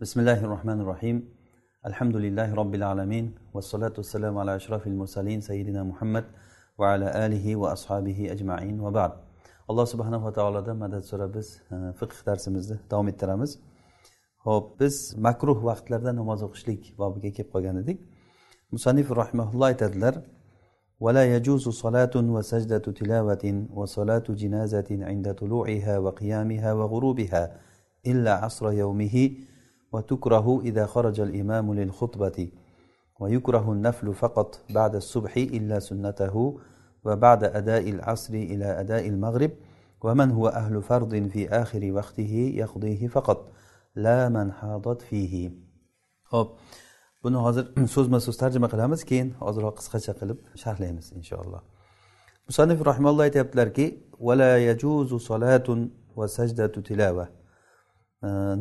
بسم الله الرحمن الرحيم الحمد لله رب العالمين والصلاة والسلام على أشرف المرسلين سيدنا محمد وعلى آله وأصحابه أجمعين وبعد alloh subhanava taolodan madad so'rab biz fiqh darsimizni davom ettiramiz. Ho'p biz makruh vaqtlarda namoz o'qishlik bobiga kelib qolgan edik. Musannif rahimaulloh aytadilar ولا يجوز صلاة وسجدة تلاوة وصلاة جنازة عند طلوعها وقيامها وغروبها إلا عصر يومه وتكره إذا خرج الإمام للخطبة ويكره النفل فقط بعد الصبح إلا سنته وبعد أداء العصر إلى أداء المغرب ومن هو أهل فرض في آخر وقته يقضيه فقط لا من حاضت فيه ho'p buni hozir so'zma so'z tarjima qilamiz keyin ozroq qisqacha qilib sharhlaymiz inshaalloh musannif rahimalloh aytyaptilarki vala yajuzu solatun va sajdatu tilava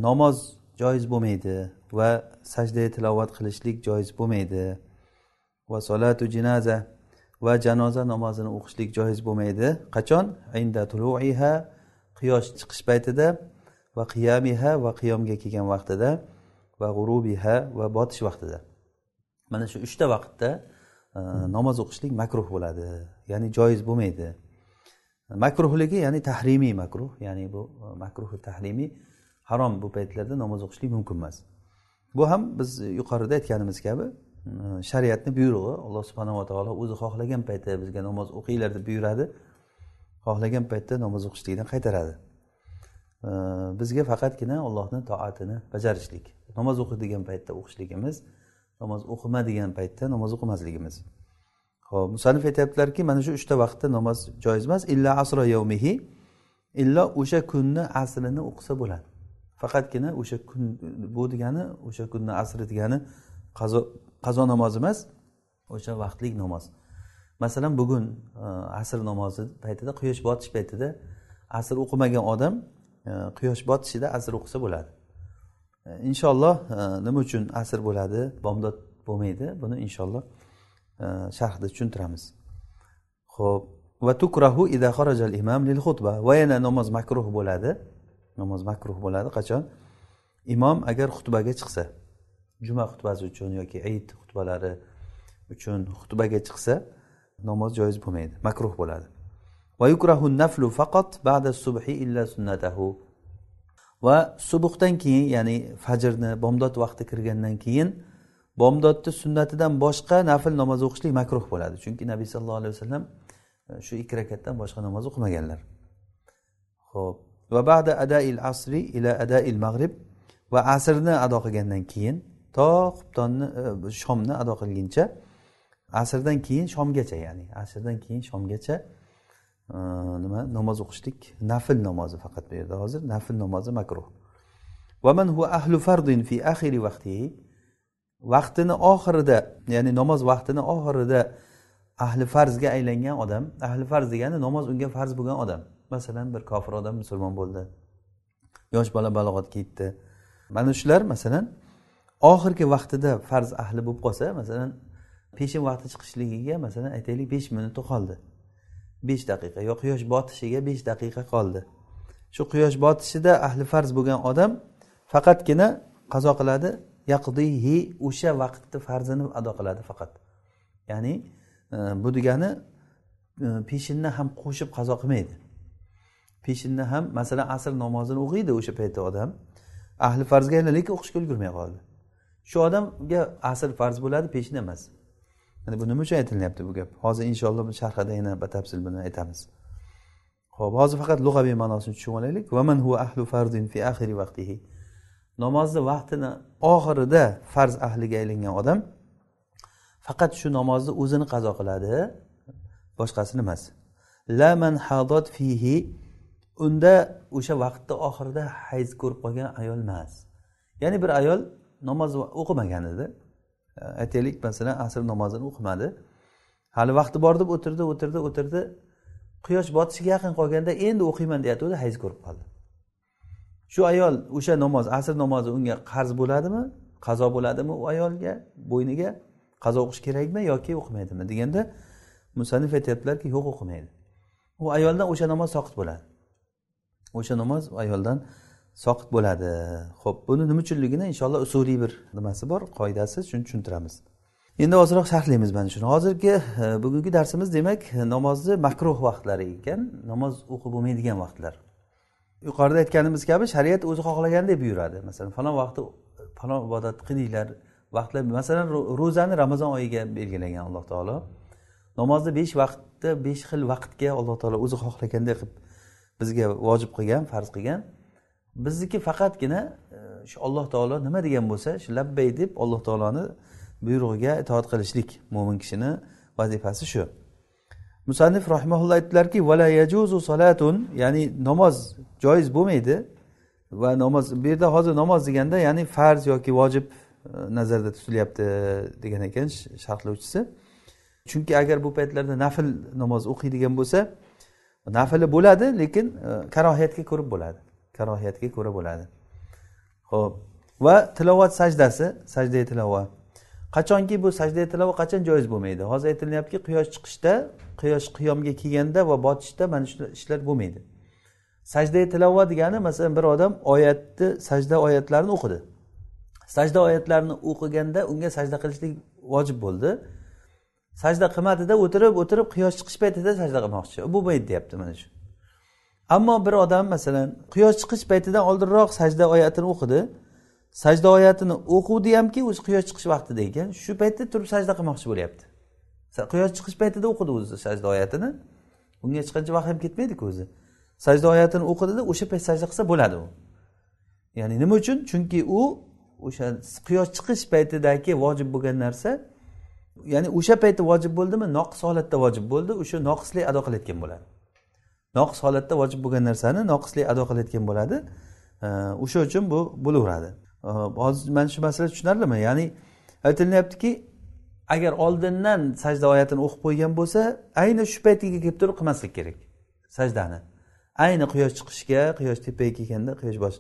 namoz joiz bo'lmaydi va sajda tilovat qilishlik joiz bo'lmaydi va solatu jinaza va janoza namozini o'qishlik joiz bo'lmaydi. Qachon? Inda tuluiha quyosh chiqish paytida va qiyamiha va qiyomga kelgan vaqtida va g'urubiha va botish vaqtida. Mana shu uchta vaqtda e, namoz o'qishlik makruh bo'ladi ya'ni joiz bo'lmaydi. Makruhligi ya'ni tahrimiy makruh ya'ni bu makruhi tahrimiy harom bu paytlarda namoz o'qishlik mumkin emas. Bu ham biz yuqorida aytganimiz kabi e, shariatni buyrug'i alloh subhanava taolo o'zi xohlagan paytda bizga namoz o'qinglar deb buyuradi. Xohlagan paytda namoz o'qishlikdan qaytaradi. E, bizga faqatgina allohni toatini bajarishlik namoz o'qi degan paytda o'qishligimiz namoz o'qima degan paytda namoz o'qimasligimiz. Ho'p musanif aytyaptilarki mana shu uchta vaqtda namoz joiz emas illa asro yavmihi illo o'sha kunni asrini o'qisa bo'ladi. Faqatgina o'sha kun bu degani o'sha kunni asri degani qazo qazo namozi emas o'sha vaqtlik namoz. Masalan bugun e, asr namozi paytida quyosh botish paytida asr o'qimagan odam e, quyosh botishida asr o'qisa bo'ladi. E, inshaalloh nima uchun asr bo'ladi bomdod bo'lmaydi buni inshaalloh sharhda tushuntiramiz. Ho'p va tukrahu ida xarajal imam lil xutba va yana namoz makruh bo'ladi. Namoz makruh bo'ladi. Qachon? Imom agar xutbaga chiqsa juma xutbasi uchun yoki ayit xutbalari uchun xutbaga chiqsa namoz joiz bo'lmaydi makruh bo'ladi. Va yukrahu naflu faqat ba'da subhi illa sunnatahu. Va subuhdan keyin ya'ni fajrni bomdod vaqti kirgandan keyin bomdodni sunnatidan boshqa nafl namoz o'qishlik makruh bo'ladi. Chunki nabiy sallallohu alayhi vasallam e, shu ikki rakatdan boshqa namoz o'qimaganlar. Ho'p va ba'da adail asri ila adail mag'rib va asrni ado qilgandan keyin to xubtonni e, shomni ado qilguncha asrdan keyin shomgacha ya'ni asrdan keyin shomgacha e, nima namoz o'qishlik nafl namozi faqat bu yerda hozir nafl namozi makruh. Vaman huwa ahlu fardin fi axiri vaqtihi vaqtini oxirida ya'ni namoz vaqtini oxirida ahli farzga aylangan odam ahli farz degani namoz unga farz bo'lgan odam. Masalan bir kofir odam musulmon bo'ldi. Yosh bola balog'atga yetdi mana shular masalan oxirgi vaqtida farz ahli bo'lib qolsa masalan peshin vaqti chiqishligiga masalan aytaylik besh minuti qoldi. Besh daqiqa yo quyosh botishiga besh daqiqa qoldi. Shu quyosh botishida ahli farz bo'lgan odam faqatgina qazo qiladi yaqdihi o'sha vaqtni farzini ado qiladi faqat. Ya'ni e, bu degani e, peshinni ham qo'shib qazo qilmaydi. Peshinni ham masalan asr namozini o'qiydi o'sha paytda odam. Ahli farzga aylan lekin o'qishga ulgurmay qoldi. Shu odamga asr farz bo'ladi peshin emas. Mana bu nima uchun aytilyapti bu gap? Hozir inshaalloh sharhida yana batafsil buni aytamiz. Ho'p hozir faqat lug'aviy ma'nosini tushunib olaylik. Vaman huva ahlu farzin fi axiri vaqtihi. Namozni vaqtini oxirida farz ahliga aylangan odam faqat shu namozni o'zini qazo qiladi boshqasini emas. La man hadot fihi unda o'sha vaqtni oxirida hayz ko'rib qolgan ayol emas. Ya'ni bir ayol namoz o'qimagan edi. E, aytaylik masalan asr namozini o'qimadi. Hali vaqti bor deb o'tirdi o'tirdi o'tirdi. Quyosh botishiga yaqin qolganda endi o'qiyman deyotgandi hayz ko'rib qoldi. Shu ayol o'sha namoz asr namozi unga qarz bo'ladimi qazo bo'ladimi u ayolga bo'yniga? Qazo o'qish kerakmi yoki o'qimaydimi? deganda musannif aytyaptilarki yo'q o'qimaydi. U ayoldan o'sha namoz soqit bo'ladi. O'sha namoz ayoldan soqit bo'ladi. Ho'p buni nima uchunligini inshaalloh usuliy bir nimasi bor qoidasi shuni tushuntiramiz. Endi ozroq sharhlaymiz mana shuni. Hozirgi e, bugungi darsimiz demak namozni makruh vaqtlari ekan namoz o'qib bo'lmaydigan vaqtlar. Yuqorida aytganimiz kabi shariat o'zi xohlaganday buyuradi. Masalan falon vaqtda falon ibodatni qilinglar. Vaqtlar masalan ro'zani ramazon oyiga belgilagan alloh taolo. Namozni besh vaqtda besh xil vaqtga alloh taolo o'zi xohlaganday qilib bizga vojib qilgan farz qilgan. Bizniki faqatgina e, shu alloh taolo nima degan bo'lsa shu labbay deb alloh taoloni buyrug'iga itoat qilishlik mo'min kishini vazifasi shu. Musannif rahimaulloh aytdilarki vala yajuzu solatun ya'ni namoz joiz bo'lmaydi va namoz bu yerda hozir namoz deganda ya'ni farz yoki vojib e, nazarda tutilyapti degan ekan sharhlovchisi. Chunki agar bu paytlarda nafl namoz o'qiydigan bo'lsa nafili bo'ladi lekin e, karohiyatga ko'rib bo'ladi. Karohiyatga ko'ra bo'ladi. Ho'p va tilovat sajdasi sajda tilovat. Qachonki bu sajda tilovat qachon joiz bo'lmaydi? Hozir aytilyaptiki quyosh chiqishda quyosh qiyomga kelganda va botishda mana shu ishlar bo'lmaydi. Sajda tilovat degani masalan bir odam oyatni sajda oyatlarini o'qidi. Sajda oyatlarini o'qiganda unga sajda qilishlik vojib bo'ldi. Sajda qilmadida o'tirib o'tirib quyosh chiqish paytida sajda qilmoqchi. Bo'lmaydi deyapti mana shu. Ammo bir odam masalan quyosh chiqish paytidan oldinroq sajda oyatini o'qidi sajda oyatini o'quvdi hamki o'zi quyosh chiqish vaqtida ekan shu paytda turib sajda qilmoqchi bo'lyapti. Quyosh chiqish paytida o'qidi o'zi sajda oyatini. Unga hech qancha vaqt ham ketmaydiku o'zi. Sajda oyatini o'qidida o'sha payt sajda qilsa bo'ladi u. Ya'ni nima uchun? Chunki u o'sha quyosh chiqish paytidagi vojib bo'lgan narsa ya'ni o'sha paytda vojib bo'ldimi? Noqis holatda vojib bo'ldi o'sha noqislik ado qilayotgan bo'ladi. Noqis holatda vojib bo'lgan narsani noqislik ado qilayotgan bo'ladi. O'sha uchun bu bo'laveradi. Hozir mana shu masala tushunarlimi? Ya'ni aytilyaptiki agar oldindan sajda oyatini o'qib qo'ygan bo'lsa ayni shu paytiga kelib turib qilmaslik kerak sajdani. Ayni quyosh chiqishga quyosh tepaga kelganda quyosh bosh.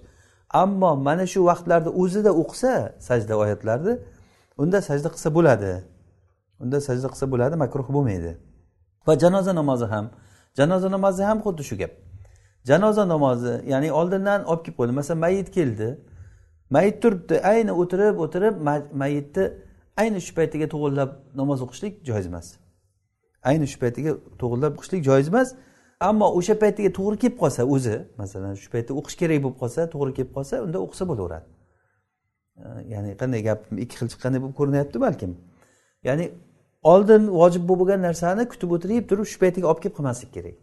Ammo mana shu vaqtlarda o'zida o'qisa sajda oyatlarni unda sajda qilsa bo'ladi. Unda sajda qilsa bo'ladi makruh bo'lmaydi. Va janoza namozi ham janoza namozi ham xuddi shu gap. Janoza namozi ya'ni oldindan olib kelib qo'ydi. Masalan mayit keldi. Mayit turibdi ayni o'tirib o'tirib mayitni ayni shu paytiga to'g'irlab namoz o'qishlik joiz emas. Ayni shu paytiga to'g'irlab o'qishlik joiz emas. Ammo o'sha paytiga to'g'ri kelib qolsa o'zi masalan shu paytda o'qish kerak bo'lib qolsa to'g'ri kelib qolsa unda o'qisa bo'laveradi. Ya'ni qanday gap ikki xil chiqqanday bo'lib ko'rinyapti balkim. Ya'ni oldin vojib bo'lib bo'lgan narsani kutib o'tirib turib shu paytiga olib kelib qilmaslik kerak.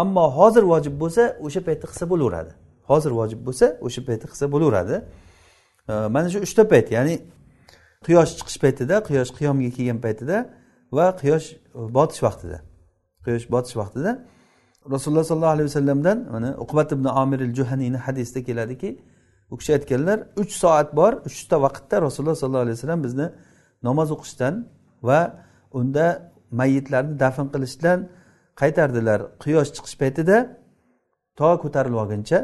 Ammo hozir vojib bo'lsa o'sha paytda qilsa bo'laveradi. Hozir vojib bo'lsa o'sha paytda qilsa bo'laveradi. Mana shu uchta payt ya'ni quyosh chiqish paytida quyosh qiyomga kelgan paytida va quyosh e, botish vaqtida. Quyosh botish vaqtida rasululloh sollallohu alayhi vasallamdan mana uqbat ibn omir il juhaniyni hadisida keladiki u kishi aytganlar uch soat bor uchta vaqtda rasululloh sollallohu alayhi vasallam bizni namoz o'qishdan va unda mayitlarni dafn qilishdan qaytardilar. Quyosh chiqish paytida to ko'tarilib olguncha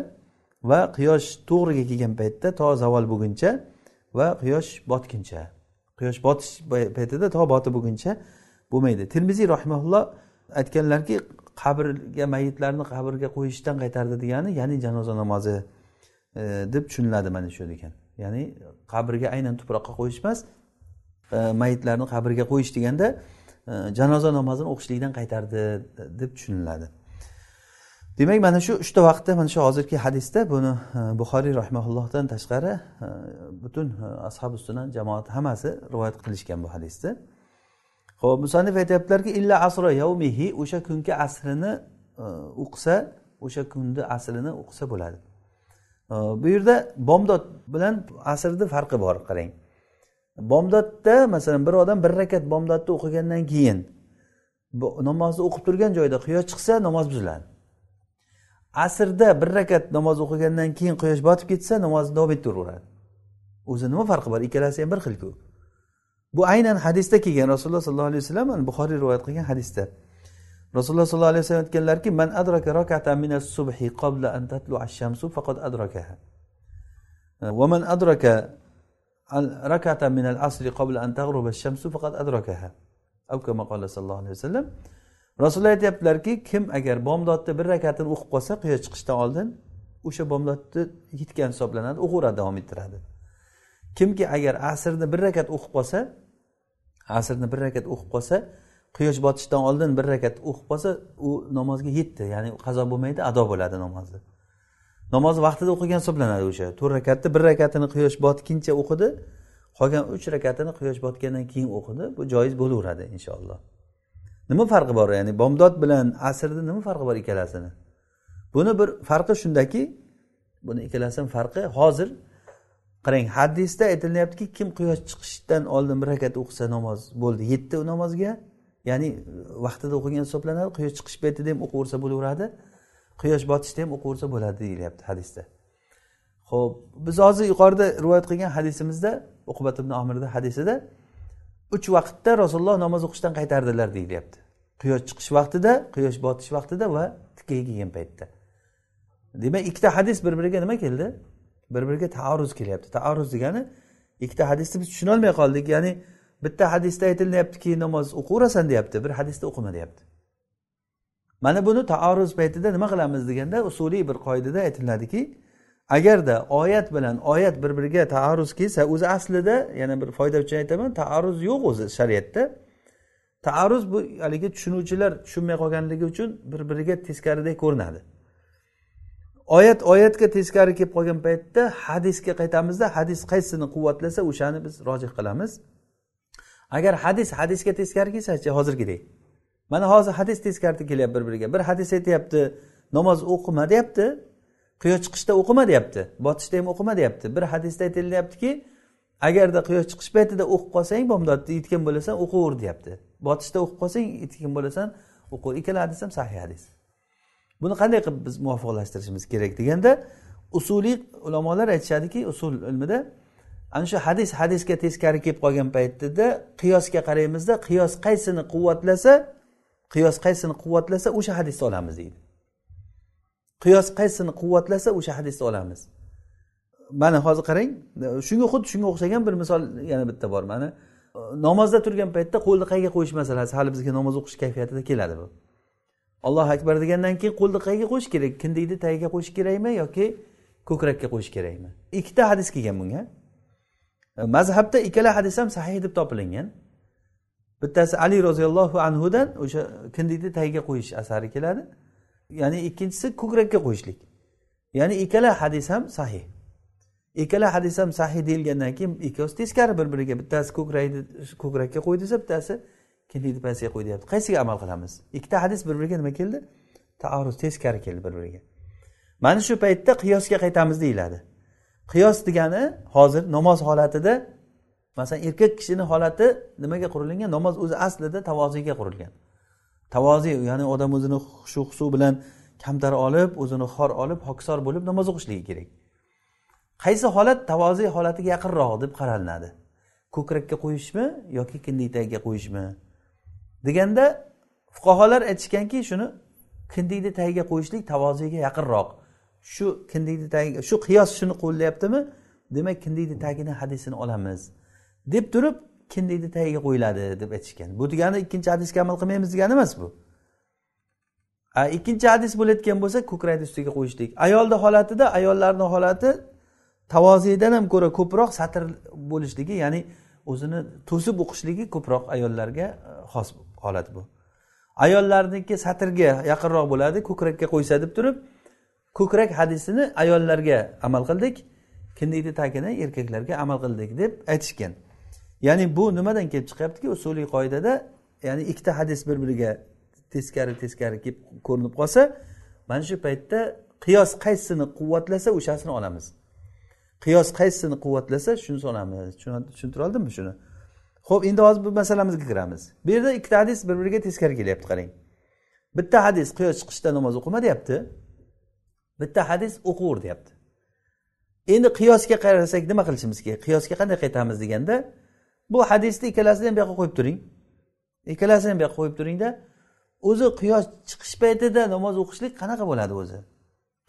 va quyosh to'g'riga kelgan paytda to zavol bo'lguncha va quyosh botguncha. Quyosh botish paytida to botib bo'lguncha bo'lmaydi. Termiziy rahimaulloh aytganlarki qabrga mayitlarni qabrga qo'yishdan qaytardi degani ya'ni janoza namozi e, deb tushuniladi mana shu degan. Ya'ni qabrga aynan tuproqqa qo'yish emas E, mayitlarni qabrga qo'yish deganda e, janoza namozini o'qishlikdan qaytardi deb tushuniladi. Demak mana shu uchta vaqtda mana shu hozirgi hadisda buni e, buxoriy rahmaullohdan tashqari butun ashabi sunan jamoat hammasi rivoyat qilishgan bu hadisni ho'p musanif aytyaptilarki illa asro yavmihi o'sha kungi asrini o'qisa o'sha kunni asrini o'qisa bo'ladi. Bu yerda bomdod bilan asrni farqi bor qarang. Bomdodda masalan bir odam bir rakat bomdodni o'qigandan keyin namozni o'qib turgan joyda quyosh chiqsa namoz buziladi. Asrda bir rakat namoz o'qigandan keyin quyosh botib ketsa namozni davom ettiraveradi o'zi nima farqi bor? Ikkalasi ham bir xilku. Bu aynan hadisda kelgan. Rasululloh sollallohu alayhi vasallam buxoriy rivoyat qilgan hadisda. Rasululloh sollallohu alayhi vasallam aytganlarki man adraka rakatan minas subhi qabla an tatlu ash-shamsu faqad adrakaha. Va man adraka rakata min al asri qabla an tag'ruba shamsu faqat adrakaha aw kama qala sallallohu alayhi vasallam rasululloh aytyaptilarki kim agar bomdodni bir rakatini o'qib qolsa quyosh chiqishdan oldin o'sha bomdodni yetgan hisoblanadi o'qiveradi davom ettiradi. Kimki agar asrni bir rakat o'qib qolsa asrni bir rakat o'qib qolsa quyosh botishdan oldin bir rakat o'qib qolsa u namozga yetdi ya'ni qazo bo'lmaydi ado bo'ladi namozni namozni vaqtida o'qigan hisoblanadi o'sha. To'rt rakatni bir rakatini quyosh botguncha o'qidi qolgan uch rakatini quyosh botgandan keyin o'qidi. Bu joiz bo'laveradi inshaalloh. Nima farqi bor? Ya'ni bomdod bilan asrni nima farqi bor ikkalasini? Buni bir farqi shundaki buni ikkalasini farqi hozir qarang hadisda aytilyaptiki kim quyosh chiqishdan oldin bir rakat o'qisa namoz bo'ldi yetdi u namozga ya'ni vaqtida o'qigan hisoblanadi quyosh chiqish paytida ham o'qiversa bo'laveradi. Quyosh botishda ham o'qiversa bo'ladi deyilyapti hadisda. Ho'p biz hozir yuqorida rivoyat qilgan hadisimizda uqubat ibn omirni hadisida uch vaqtda rasululloh namoz o'qishdan qaytardilar deyilyapti. Quyosh chiqish vaqtida quyosh botish vaqtida va tikkaga kelgan paytda. Demak ikkita hadis bir biriga nima keldi? Bir biriga taarruz kelyapti. Taarruz degani ikkita hadisni biz tushunolmay qoldik. Ya'ni bitta hadisda aytilyaptiki namoz o'qiverasan deyapti bir hadisda o'qima deyapti mana buni taarruz paytida nima qilamiz deganda usuliy bir qoidada aytiladiki agarda oyat bilan oyat bir biriga taarruz kelsa o'zi aslida yana bir foyda uchun aytaman taarruz yo'q o'zi shariatda. Taarruz bu haligi tushunuvchilar tushunmay qolganligi uchun bir biriga teskaridek ko'rinadi. Oyat oyatga teskari kelib qolgan paytda hadisga qaytamizda hadis qaysisini quvvatlasa o'shani biz rojih qilamiz. Agar hadis hadisga teskari kelsachi hozirgidek mana hozir hadis teskari kelyapti bir biriga bir hadis aytyapti namoz o'qima deyapti quyosh chiqishda o'qima deyapti botishda ham o'qima deyapti bir hadisda aytilyaptiki agarda quyosh chiqish paytida o'qib qolsang bomdodni yetgan bo'lasan o'qiver deyapti. Botishda o'qib qolsang yetgan bo'lasan o'qi ikkala hadis ham sahih hadis. Buni qanday qilib biz muvofiqlashtirishimiz kerak deganda usuliy ulamolar aytishadiki usul ilmida ana shu hadis hadisga teskari kelib qolgan paytida qiyosga qaraymizda qiyos qaysini quvvatlasa qiyos qaysini quvvatlasa o'sha hadisni olamiz deydi. Qiyos qaysini quvvatlasa o'sha hadisni olamiz. Mana hozir qarang shunga xuddi shunga o'xshagan bir misol yana bitta bor. Mana namozda turgan paytda qo'lni qayerga qo'yish masalasi hali bizga namoz o'qish kayfiyatida keladi bu. Allohu akbar degandan keyin qo'lni qayerga qo'yish kerak? Kindikni tagiga qo'yish kerakmi yoki ko'krakka qo'yish kerakmi? Ikkita hadis kelgan bunga. Mazhabda ikkala hadis ham sahih deb topilingan. Bittasi ali roziyallohu anhudan o'sha kindikni tagiga qo'yish asari keladi. Ya'ni ikkinchisi ko'krakka qo'yishlik. Ya'ni ikkala hadis ham sahih. Ikkala hadis ham sahih deyilgandan keyin ikkovsi teskari bir biriga bittasi ko'krakni ko'krakka qo'y desa bittasi kindikni pastga qo'y deyapti. Qaysiga amal qilamiz? Ikkita hadis bir biriga nima keldi? Taarruz teskari keldi bir biriga mana shu paytda qiyosga qaytamiz deyiladi. Qiyos degani hozir namoz holatida masalan erkak kishini holati nimaga qurilgan? Namoz o'zi aslida tavoziyga qurilgan. Tavoziy ya'ni odam o'zini shu husu bilan kamtar olib o'zini xor olib hokisor bo'lib namoz o'qishligi kerak. Qaysi holat tavoziy holatiga yaqinroq deb qaralinadi ko'krakka qo'yishmi yoki kindik tagiga qo'yishmi? Deganda fuqarolar aytishganki shuni kindikni tagiga qo'yishlik tavoziyga yaqinroq. Shu kindikni tagiga shu qiyos shuni qo'llayaptimi? Demak kindikni tagini hadisini olamiz. Deb turib kindikni tagiga qo'yiladi deb aytishgan. Bu degani ikkinchi hadisga amal qilmaymiz degani emas bu. Ikkinchi hadis bo'layotgan bo'lsa ko'krakni ustiga qo'yishlik. Ayolni holatida ayollarni holati tavozidan ham ko'ra ko'proq satr bo'lishligi ya'ni o'zini to'sib o'qishligi ko'proq ayollarga e, xos holat bu. Ayollarniki satrga yaqinroq bo'ladi ko'krakka qo'ysa deb turib ko'krak hadisini ayollarga amal qildik kindikni tagini erkaklarga amal qildik deb aytishgan. Ya'ni bu nimadan kelib chiqyaptiki usuliy qoidada ya'ni ikkita hadis bir biriga teskari teskari kelib ko'rinib qolsa mana shu paytda qiyos qaysisini quvvatlasa o'shasini olamiz. Qiyos qaysisini quvvatlasa shuni olamiz tushuntira oldimmi shuni? Ho'p endi hozir bu masalamizga kiramiz. Bu yerda ikkita hadis bir biriga teskari kelyapti qarang. Bitta hadis quyosh chiqishda namoz o'qima deyapti bitta hadis o'qiver deyapti. Endi qiyosga qarasak nima qilishimiz kerak? Qiyosga qanday qaytamiz deganda bu hadisni ikkalasini ham bu yoqqa qo'yib turing. Ikkalasini ham bu yoqqa qo'yib turingda o'zi quyosh chiqish paytida namoz o'qishlik qanaqa bo'ladi o'zi?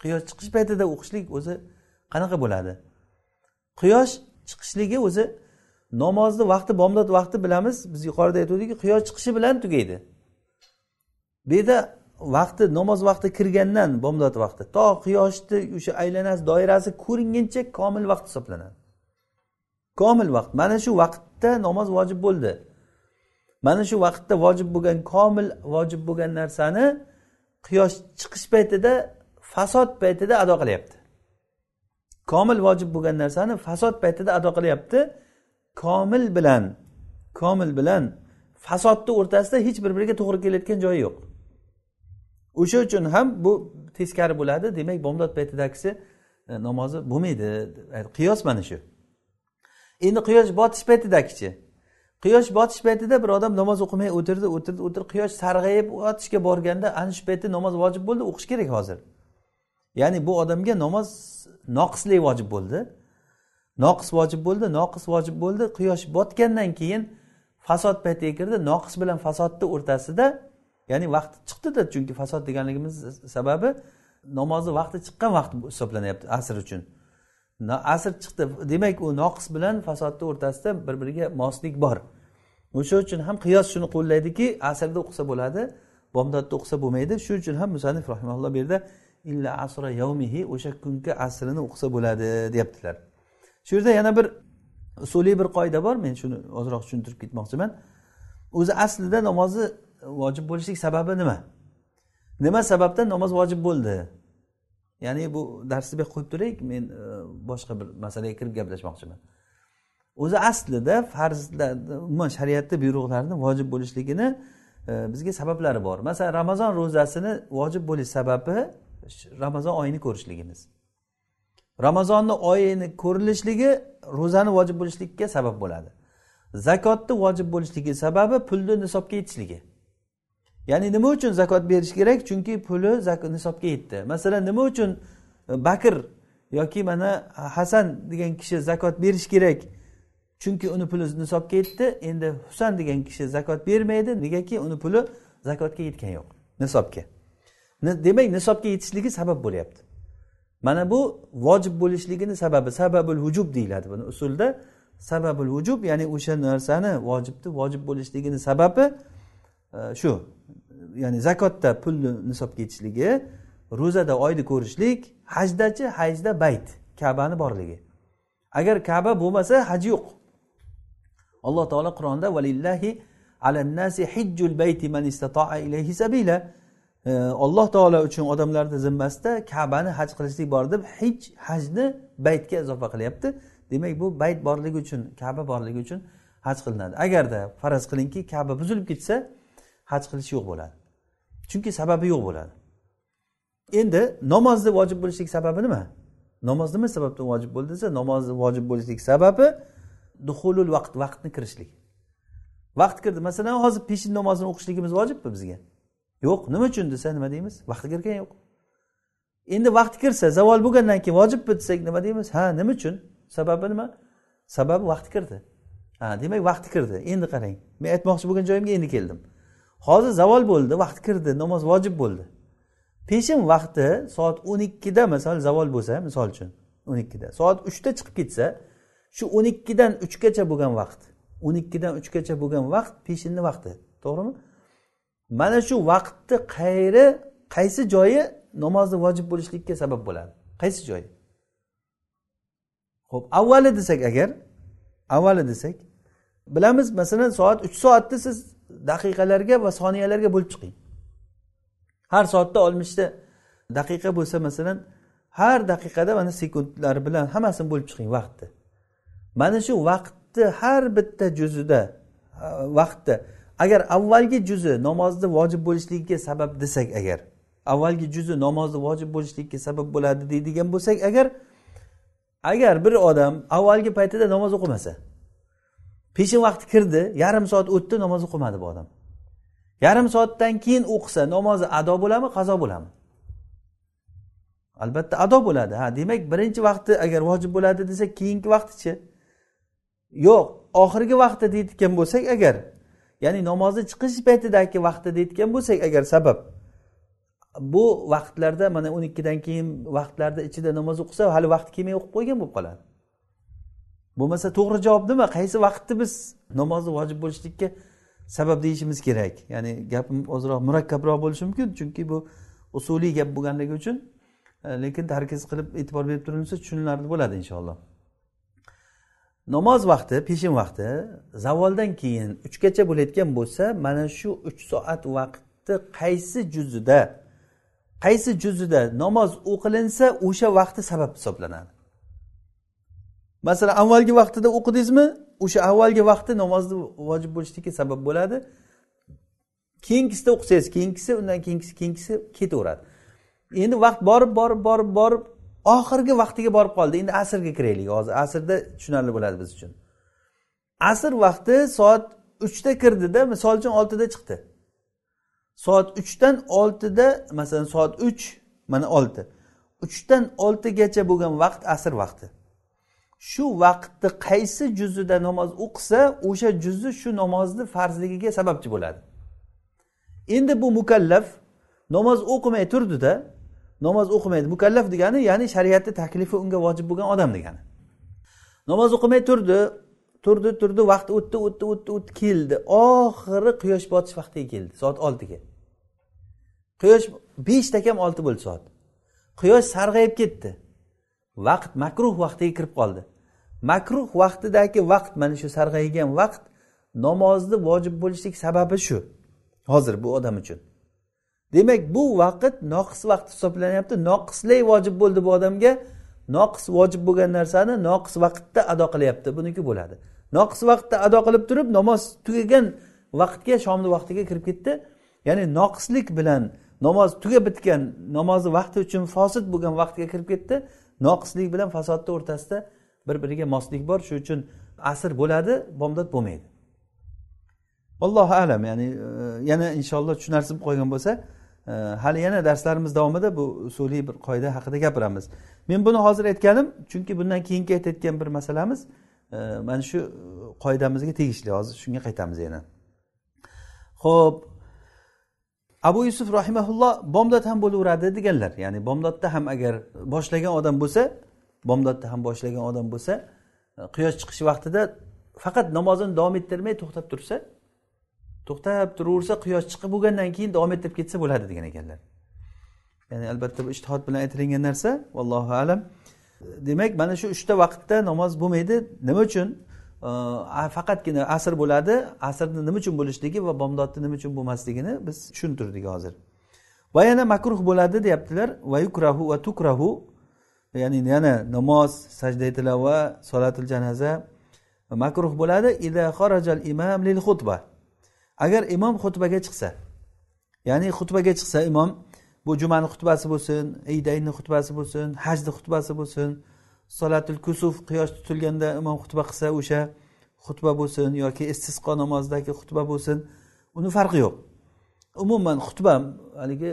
Quyosh chiqish paytida o'qishlik o'zi qanaqa bo'ladi? Quyosh chiqishligi o'zi namozni vaqti bomdod vaqti bilamiz. Biz yuqorida aytgandikki quyosh chiqishi bilan tugaydi. Bu yerda vaqti namoz vaqti kirgandan bomdod vaqti to quyoshni o'sha aylanasi doirasi ko'ringuncha komil vaqt hisoblanadi. Komil vaqt. Mana shu vaqtda namoz vojib bo'ldi. Mana shu vaqtda vojib bo'lgan komil vojib bo'lgan narsani quyosh chiqish paytida fasod paytida ado qilyapti. Komil vojib bo'lgan narsani fasod paytida ado qilyapti. Komil bilan komil bilan fasodni o'rtasida hech bir biriga to'g'ri kelayotgan joyi yo'q. O'sha uchun ham bu teskari bo'ladi. Demak bomdod paytidagisi e, namozi bo'lmaydi. Qiyos mana shu. Endi quyosh botish paytidakichi quyosh botish paytida bir odam namoz o'qimay o'tirdi o'tirdi o'tirdi. Quyosh sarg'ayib otishga borganda ana shu paytda namoz vojib bo'ldi o'qish kerak hozir. Ya'ni bu odamga namoz noqislik vojib bo'ldi. Noqis vojib bo'ldi noqis vojib bo'ldi. Quyosh botgandan keyin fasod paytiga kirdi. Noqis bilan fasodni o'rtasida ya'ni vaqti chiqdida chunki fasod deganligimiz sababi namozni vaqti chiqqan vaqt hisoblanyapti asr uchun. Asr chiqdi. Demak u noqis bilan fasodni o'rtasida bir biriga moslik bor. O'sha uchun ham qiyos shuni qo'llaydiki asrda o'qisa bo'ladi bomdodda o'qisa bo'lmaydi. Shuning uchun ham musanif rahimalloh bu yerda illa asra yavmihi o'sha kungi asrini o'qisa bo'ladi deyaptilar. Shu yerda yana bir usuliy bir qoida bor. Men shuni ozroq tushuntirib ketmoqchiman. O'zi aslida namozni vojib bo'lishlik sababi nima? Nima sababdan namoz vojib bo'ldi? Ya'ni bu darsni bu qo'yib turaylik men e, boshqa bir masalaga kirib gaplashmoqchiman. O'zi aslida farzlar umuman shariatni buyruqlarini vojib bo'lishligini e, bizga sabablari bor. Masalan ramazon ro'zasini vojib bo'lish sababi ramazon oyini ko'rishligimiz. Ramazonni oyini ko'rilishligi ro'zani vojib bo'lishligiga sabab bo'ladi. Zakotni vojib bo'lishligi sababi pulni nisobga yetishligi. Ya'ni nima uchun zakot berish kerak? Chunki puli nisobga yetdi. Masalan nima uchun e, bakr yoki mana hasan degan kishi zakot berish kerak? Chunki uni puli nisobga yetdi endi husan degan kishi zakot bermaydi. Negaki uni puli zakotga yetgani yo'q nisobga. Demak nisobga yetishligi sabab bo'lyapti. Mana bu vojib bo'lishligini sababi sababul vujub deyiladi buni usulda. Sababul vujub ya'ni o'sha narsani vojibni vojib bo'lishligini sababi e, shu. Ya'ni zakotda pulni nisobga yetishligi ro'zada oyni ko'rishlik hajdachi hajda bayt kabani borligi. Agar kaba bo'lmasa haj yo'q. Alloh taolo qur'onda valillahi alannasi hijjul bayti man istatoa ilayhi sabila. Alloh taolo uchun odamlarni zimmasida kabani haj qilishlik bor deb hij hajni baytga izofa qilyapti. Demak bu bayt borligi uchun kaba borligi uchun haj qilinadi. Agarda faraz qilingki kaba buzilib ketsa haj qilish yo'q bo'ladi. Chunki sababi yo'q bo'ladi. Endi namozni vojib bo'lishlik sababi nima? Namoz nima sababdan vojib bo'ldi desa namozni vojib bo'lishlik sababi duhulul vaqt vaqtni kirishlik. Vaqt kirdi. Masalan hozir peshin namozini o'qishligimiz vojibmi bizga? Yo'q. Nima uchun desa nima deymiz? Vaqti kirgan yo'q. Endi vaqti kirsa zavol bo'lgandan keyin vojibmi desak nima deymiz? Ha nima uchun? Sababi nima? Sababi vaqti kirdi. Ha demak vaqti kirdi. Endi qarang. Men aytmoqchi bo'lgan joyimga endi keldim. Hozir zavol bo'ldi vaqt kirdi namoz vojib bo'ldi. Peshin vaqti soat o'n ikkida misol zavol bo'lsa misol uchun o'n ikkida. Soat uchda chiqib ketsa shu o'n ikkidan uchgacha bo'lgan vaqt o'n ikkidan uchgacha bo'lgan vaqt peshinni vaqti to'g'rimi? Mana shu vaqtni qayeri qaysi joyi namozni vojib bo'lishlikka sabab bo'ladi? Qaysi joyi? Ho'p avvali desak agar avvali desak bilamiz masalan soat uch soatda siz daqiqalarga va soniyalarga bo'lib chiqing. Har soatda oltmishta daqiqa bo'lsa masalan har daqiqada mana sekundlar bilan hammasini bo'lib chiqing vaqtni mana shu vaqtni har bitta juzida vaqtda agar avvalgi juzi namozni vojib bo'lishligiga sabab desak agar avvalgi juzi namozni vojib bo'lishligiga sabab bo'ladi deydigan bo'lsak agar agar bir odam avvalgi paytida namoz o'qimasa peshin vaqti kirdi yarim soat o'tdi namoz o'qimadi bu odam. Yarim soatdan keyin o'qisa namozi ado bo'ladimi qazo bo'ladimi? Albatta ado bo'ladi. Ha demak birinchi vaqti agar vojib bo'ladi desak keyingi vaqtichi? Yo'q oxirgi vaqti deyotgan bo'lsak agar ya'ni namozni chiqish paytidagi vaqti deyotgan bo'lsak agar sabab bu vaqtlarda mana o'n ikkidan keyin vaqtlarda ichida namoz o'qisa hali vaqti kelmay o'qib qo'ygan bo'lib qoladi. Bo'lmasa to'g'ri javob nima? Qaysi vaqtni biz namozni vojib bo'lishlikka sabab deyishimiz kerak? Ya'ni gapim ozroq murakkabroq bo'lishi mumkin chunki bu usuliy gap bo'lganligi uchun e, lekin tarkiz qilib e'tibor berib turilsa tushunarli bo'ladi inshaalloh. Namoz vaqti peshin vaqti zavoldan keyin uchgacha bo'layotgan bo'lsa mana shu uch soat vaqtni qaysi juzida qaysi juzida namoz o'qilinsa o'sha vaqti sabab hisoblanadi. Masalan avvalgi vaqtida o'qidingizmi? O'sha avvalgi vaqti namozni vojib bo'lishligiga sabab bo'ladi. Keyingisida o'qisangiz keyingisi undan keyingisi keyingisi ketaveradi. Endi vaqt borib borib borib borib oxirgi vaqtiga borib qoldi. Endi asrga kiraylik. Hozir asrda tushunarli bo'ladi biz uchun. Asr vaqti soat uchda kirdida misol uchun oltida chiqdi. Soat uchdan oltida masalan soat uch mana olti. Uchdan oltigacha bo'lgan vaqt asr vaqti. Shu vaqtni qaysi juzida namoz o'qisa o'sha juzi shu namozni farzligiga sababchi bo'ladi. Endi bu mukallaf namoz o'qimay turdida namoz o'qimaydi mukallaf degani ya'ni shariatni taklifi unga vojib bo'lgan odam degani. Namoz o'qimay turdi turdi turdi vaqt o'tdi o'tdi o'tdi o'tdi keldi. Oxiri quyosh botish vaqtiga keldi soat oltiga. Quyosh beshda kam olti bo'ldi soat. Quyosh sarg'ayib ketdi. Vaqt makruh vaqtiga kirib qoldi. Makruh vaqtidagi vaqt mana shu sarg'aygan vaqt namozni vojib bo'lishlik sababi shu. Hozir bu odam uchun. Demak bu vaqt noqis vaqt hisoblanyapti. Noqislik vojib bo'ldi bu odamga. Noqis vojib bo'lgan narsani noqis vaqtda ado qilyapti. Buniki bo'ladi. Noqis vaqtda ado qilib turib namoz tugagan vaqtga shomni vaqtiga kirib ketdi. Ya'ni noqislik bilan namoz tugab bitgan namozni vaqti uchun fosil bo'lgan vaqtga kirib ketdi. Noqislik bilan fasodni o'rtasida bir biriga moslik bor. Shuning uchun asr bo'ladi bomdod bo'lmaydi. Allohu alam. Ya'ni e, yana inshaalloh tushunarsiz bo'lib qolgan bo'lsa e, hali yana darslarimiz davomida bu usuliy bir qoida haqida gapiramiz. Men buni hozir aytganim chunki bundan keyingi aytayotgan bir masalamiz e, mana shu qoidamizga tegishli. Hozir shunga qaytamiz yana. Ho'p abu yusuf rahimaulloh bomdod ham bo'laveradi deganlar. Ya'ni bomdodda ham agar boshlagan odam bo'lsa bomdodda ham boshlagan odam bo'lsa e, quyosh chiqishi vaqtida faqat namozini davom ettirmay to'xtab tursa to'xtab turaversa quyosh chiqib bo'lgandan keyin davom ettirib ketsa bo'ladi degan ekanlar. Ya'ni albatta bu ishtihod bilan aytilingan narsa vallohu alam. E, demak mana shu uchta vaqtda namoz bo'lmaydi. Nima uchun? Э, faqatgina asr bo'ladi. Asrni nima uchun bo'lishligi va bomdodni nima uchun bo'lmasligini biz tushuntirdik hozir. Va yana makruh bo'ladi deyaptilar. Va yukrahu va tukrahu ya'ni yana namoz sajda tilova solatil janaza makruh bo'ladi. Ila xarajal imam lil xutba. Agar imom xutbaga chiqsa ya'ni xutbaga chiqsa imom bu jumani xutbasi bo'lsin iydayni xutbasi bo'lsin hajni xutbasi bo'lsin solatul kusuf quyosh tutilganda imom xutba qilsa o'sha xutba bo'lsin yoki istisqo namozidagi xutba bo'lsin uni farqi yo'q. Umuman xutba haligi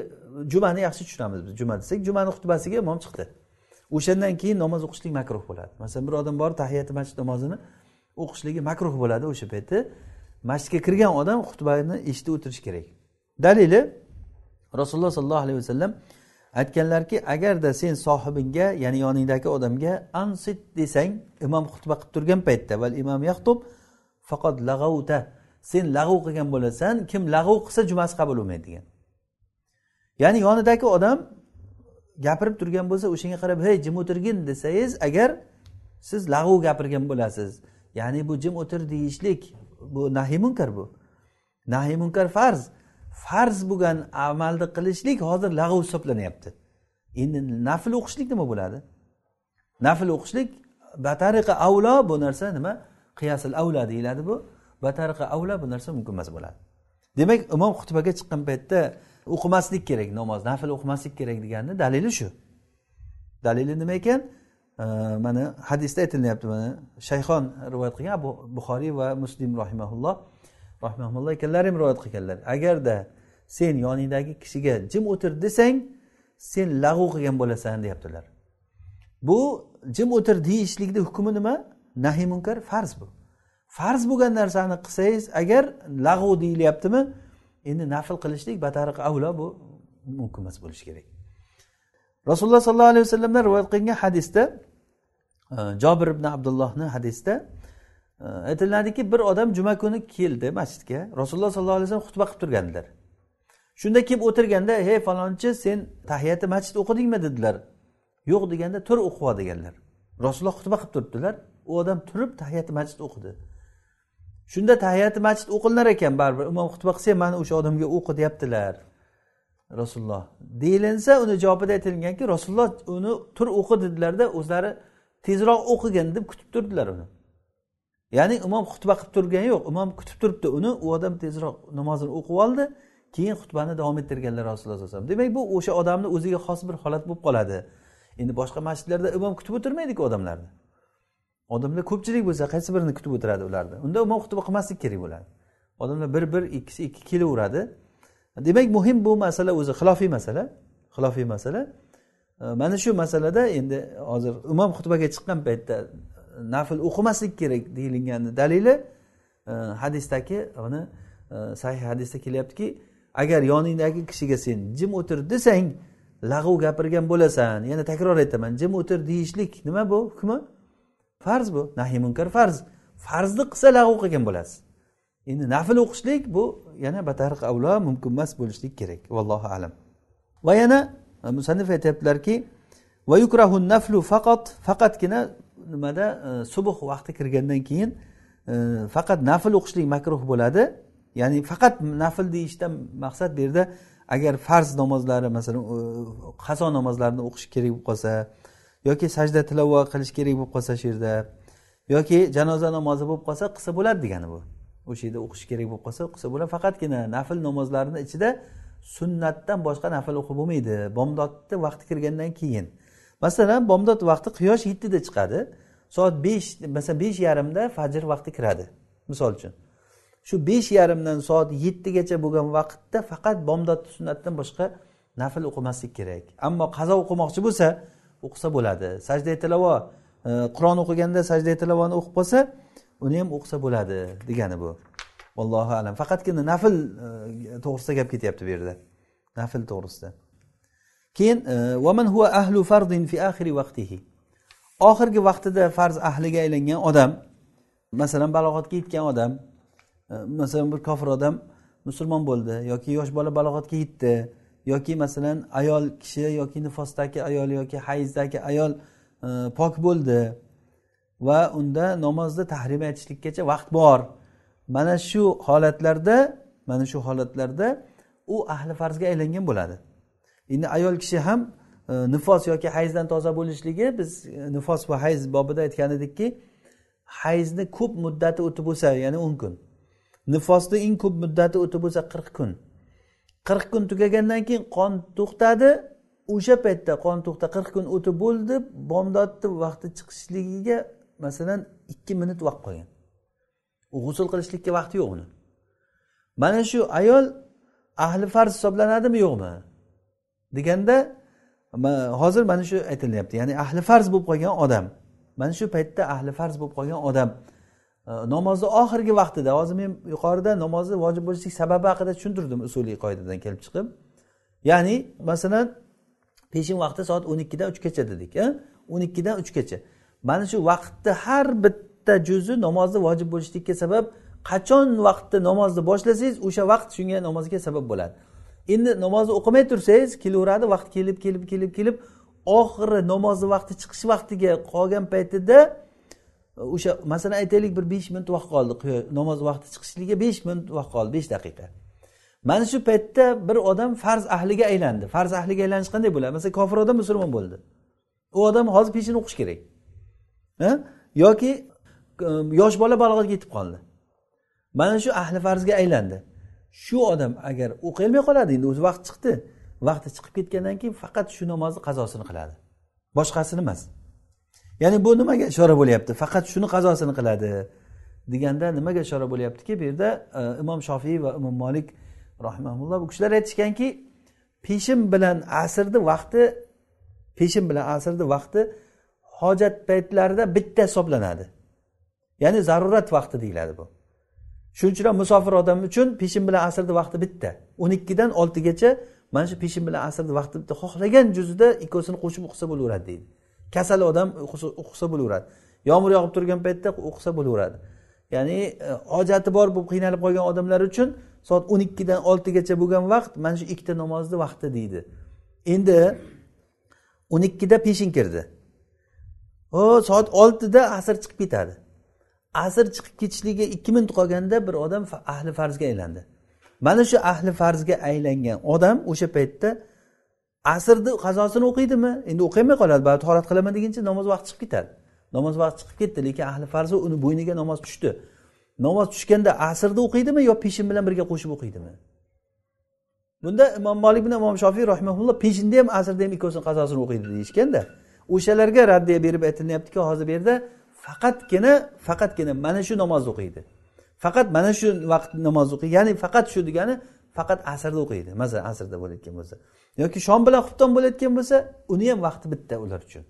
jumani yaxshi tushunamiz biz. Juma desak jumani xutbasiga imom chiqdi. O'shandan keyin namoz o'qishlik makruh bo'ladi. Masalan bir odam borib tahiyati masjid namozini o'qishligi makruh bo'ladi o'sha payti masjidga kirgan odam xutbani eshitib o'tirishi kerak. Dalili rasululloh sollallohu alayhi vasallam aytganlarki agarda sen sohibingga ya'ni yoningdagi odamga ansit desang imom xutba qilib turgan paytda val imom yaxtub faqat lag'avta sen lag'v qilgan bo'lasan kim lag'v qilsa jumasi qabul bo'lmaydi degan ya'ni yonidagi odam gapirib turgan bo'lsa o'shanga qarab hey jim o'tirgin desangiz agar siz lag'v gapirgan bo'lasiz. Ya'ni bu jim o'tir deyishlik bu nahiy munkar bu. Nahiy munkar farz. Farz bo'lgan amalni qilishlik hozir lag'v hisoblanyapti. Endi nafl o'qishlik nima bo'ladi? Nafl o'qishlik batariqa avlo bu narsa nima? Qiyasil avla deyiladi bu. Batariqa avla bu narsa mumkin emas bo'ladi. Demak imom xutbaga chiqqan paytda o'qimaslik kerak namoz nafl o'qimaslik kerak deganni dalili shu. Dalili nima ekan? Mana hadisda aytilyapti mana shayxon rivoyat qilgan abu buxoriy va muslim rahimaulloh rahmaulloh ekanlar ham rivoyat qilganlar. Agarda sen yoningdagi kishiga jim o'tir desang sen lag'u qilgan bo'lasan deyaptilar. Bu jim o'tir deyishlikni hukmi nima? Nahiy munkar farz bu. Farz bo'lgan narsani qilsangiz agar lag'u deyilyaptimi endi nafl qilishlik batariq avlo bu mumkin emas bo'lishi kerak. Rasululloh sollallohu alayhi vasallamdan rivoyat qilingan hadisda jobir ibn abdullohni hadisda aytiladiki bir odam juma kuni keldi masjidga. Rasululloh sollallohu alayhi vasallam xutba qilib turgandilar. Shunda kelib o'tirganda hey falonchi sen tahiyati masjid o'qidingmi? dedilar. Yo'q deganda tur o'qib deganlar. Rasululloh xutba qilib turibdilar. U odam turib tahiyati masjid o'qidi. Shunda tahiyati masjid o'qilinar ekan baribir imom xutba qilsa ham mana o'sha odamga o'qi deyaptilar. Rasululloh deyilinsa uni javobida aytilganki rasululloh uni tur o'qi dedilarda o'zlari tezroq o'qigin deb kutib turdilar uni. Ya'ni imom xutba qilib turgani yo'q. Imom kutib turibdi. Uni u odam tezroq namozini o'qib oldi keyin xutbani davom ettirganlar rasululloh alayhi vasallam. Demak bu o'sha odamni o'ziga xos bir holat bo'lib qoladi. Endi boshqa masjidlarda imom kutib o'tirmaydiku odamlarni. Odamlar ko'pchilik bo'lsa qaysi birini kutib o'tiradi ularni? Unda imom xutba qilmaslik kerak bo'ladi. Odamlar bir bir ikkisi ikki kelaveradi. Demak muhim bu masala o'zi xilofiy masala xilofiy masala. Mana shu masalada endi hozir imom xutbaga chiqqan paytda nafl o'qimaslik kerak deyilgani dalili e, hadisdagi uni e, sahih hadisda kelyaptiki agar yoningdagi kishiga sen jim o'tir desang lag'ov gapirgan bo'lasan. Yana takror aytaman jim o'tir deyishlik nima bu? Hukmi? Farz bu. Nahiy munkar farz. Farzni qilsa lag'ov qilgan bo'lasiz. Endi nafl o'qishlik bu yana batariq avlo mumkin emas bo'lishlik kerak. Vallohu alam. Va yana e, musannif aytyaptilarki va yukrahu naflu faqat faqatgina nimada e, subh vaqti kirgandan keyin e, faqat nafl o'qishlik makruh bo'ladi. Ya'ni faqat nafl deyishdan maqsad bu yerda agar farz namozlari masalan qazo namozlarini o'qish kerak bo'lib qolsa yoki sajda tilovat qilish kerak bo'lib qolsa shu yerda yoki janoza namozi bo'lib qolsa qilsa bo'ladi degani bu. O'sha yerda o'qish kerak bo'lib qolsa qilsa bo'ladi. Faqatgina nafl namozlarini ichida sunnatdan boshqa nafl o'qib bo'lmaydi. Bomdodni vaqti kirgandan keyin. Masalan bomdod vaqti quyosh yettida chiqadi. Soat besh masalan besh yarimda fajr vaqti kiradi misol uchun. Shu besh yarimdan soat yettigacha bo'lgan vaqtda faqat bomdod sunnatdan boshqa nafl o'qimaslik kerak. Ammo qazo o'qimoqchi bo'lsa o'qisa bo'ladi. Sajda tilavo e, qur'on o'qiganda sajda tilavoni o'qib qolsa uni ham o'qisa bo'ladi degani bu. Allohu alam. Faqatgina nafl e, to'g'risida gap ketyapti bu yerda. Nafl to'g'risida. Keyin e, vaman huva ahlu fardin fi axiri vaqtihi oxirgi vaqtida farz ahliga aylangan odam masalan balog'atga yetgan odam e, masalan bir kofir odam musulmon bo'ldi yoki yosh bola balog'atga yetdi yoki masalan ayol kishi yoki nifosdagi ayol yoki hayzdagi ayol e, pok bo'ldi va unda namozni tahrim aytishlikkacha vaqt bor. Mana shu holatlarda mana shu holatlarda u ahli farzga aylangan bo'ladi. Endi ayol kishi ham e, nifos yoki hayzdan toza bo'lishligi biz e, nifos va hayz bobida aytgan edikki hayzni ko'p muddati o'tib bo'lsa ya'ni o'n kun. Nifosni eng ko'p muddati o'tib bo'lsa qirq kun. Qirq kun tugagandan keyin qon to'xtadi o'sha paytda qon to'xta qirq kun o'tib bo'ldi bomdodni vaqti chiqishligiga masalan ikki minut vaqt qolgan u g'usul qilishlikka vaqti yo'q uni. Mana shu ayol ahli farz hisoblanadimi yo'qmi? Deganda hozir mana shu aytilyapti. Ya'ni ahli farz bo'lib qolgan odam. Mana shu paytda ahli farz bo'lib qolgan odam e, namozni oxirgi vaqtida hozir men yuqorida namozni vojib bo'lishlik sababi haqida tushuntirdim usuliy qoidadan kelib chiqib. Ya'ni masalan peshin vaqti soat o'n ikkidan uchgacha dedik e? o'n ikkidan uchgacha. Mana shu vaqtni har bitta juzi namozni vojib bo'lishlikka sabab qachon vaqtda namozni boshlasangiz o'sha vaqt shunga namozga sabab bo'ladi. Endi namozni o'qimay tursangiz kelaveradi vaqt kelib kelib kelib kelib oxiri namozni vaqti chiqish vaqtiga qolgan paytida e, o'sha masalan aytaylik bir besh minut vaqt qoldi namoz vaqti chiqishligiga besh minut vaqt qoldi besh daqiqa. Mana shu paytda bir odam farz ahliga aylandi. Farz ahliga aylanish qanday bo'ladi? Masalan kofir odam musulmon bo'ldi. U odam hozir peshin o'qish kerak. Yoki e, yosh bola balog'atga yetib qoldi. Mana shu ahli farzga aylandi. Shu odam agar o'qiyolmay qoladi endi o'zi vaqt chiqdi. Vaqti chiqib ketgandan keyin faqat shu namozni qazosini qiladi. Boshqasini emas. Ya'ni bu nimaga ishora bo'lyapti? Faqat shuni qazosini qiladi deganda nimaga ishora bo'lyaptiki? Bu yerda e, imom shofiy va imom molik rahimaulloh bu kishilar aytishganki peshin bilan asrni vaqti peshin bilan asrni vaqti hojat paytlarida bitta hisoblanadi. Ya'ni zarurat vaqti deyiladi bu. Shuning uchun ham musofir odam uchun peshin bilan asrni vaqti bitta. O'n ikkidan oltigacha mana shu peshin bilan asrni vaqti bitta xohlagan juzida ikkovsini qo'shib o'qisa bo'laveradi deydi. Kasal odam o'qisa bo'laveradi. Yomg'ir yog'ib turgan paytda o'qisa bo'laveradi. Ya'ni e, hojati bor bo'lib qiynalib qolgan odamlar uchun soat o'n ikkidan oltigacha bo'lgan vaqt mana shu ikkita namozni vaqti deydi. Endi o'n ikkida peshin kirdi. Ho soat oltida asr chiqib ketadi. Asr chiqib ketishligiga ikki minut qolganda bir odam ahli farzga aylandi. Mana shu ahli farzga aylangan odam o'sha paytda asrni qazosini o'qiydimi? Endi o'qiyolmay qoladi baribir tahorat qilaman deguncha namoz vaqti chiqib ketadi. Namoz vaqti chiqib ketdi lekin ahli farzi uni bo'yniga namoz tushdi. Namoz tushganda asrni o'qiydimi yo peshin bilan birga qo'shib o'qiydimi? Bunda imom molik bilan imom shofiy rahimaulloh peshinda ham asrda ham ikkovsini qazosini o'qiydi deyishganda o'shalarga raddiya berib aytilyaptiki hozir bu yerda faqatgina faqatgina mana shu namozni o'qiydi. Faqat mana shu vaqt namoz o'qiydi ya'ni faqat shu degani faqat asrda o'qiydi. Masalan asrda bo'layotgan bo'lsa. Yoki shom bilan xufton bo'layotgan bo'lsa uni ham vaqti bitta ular uchun.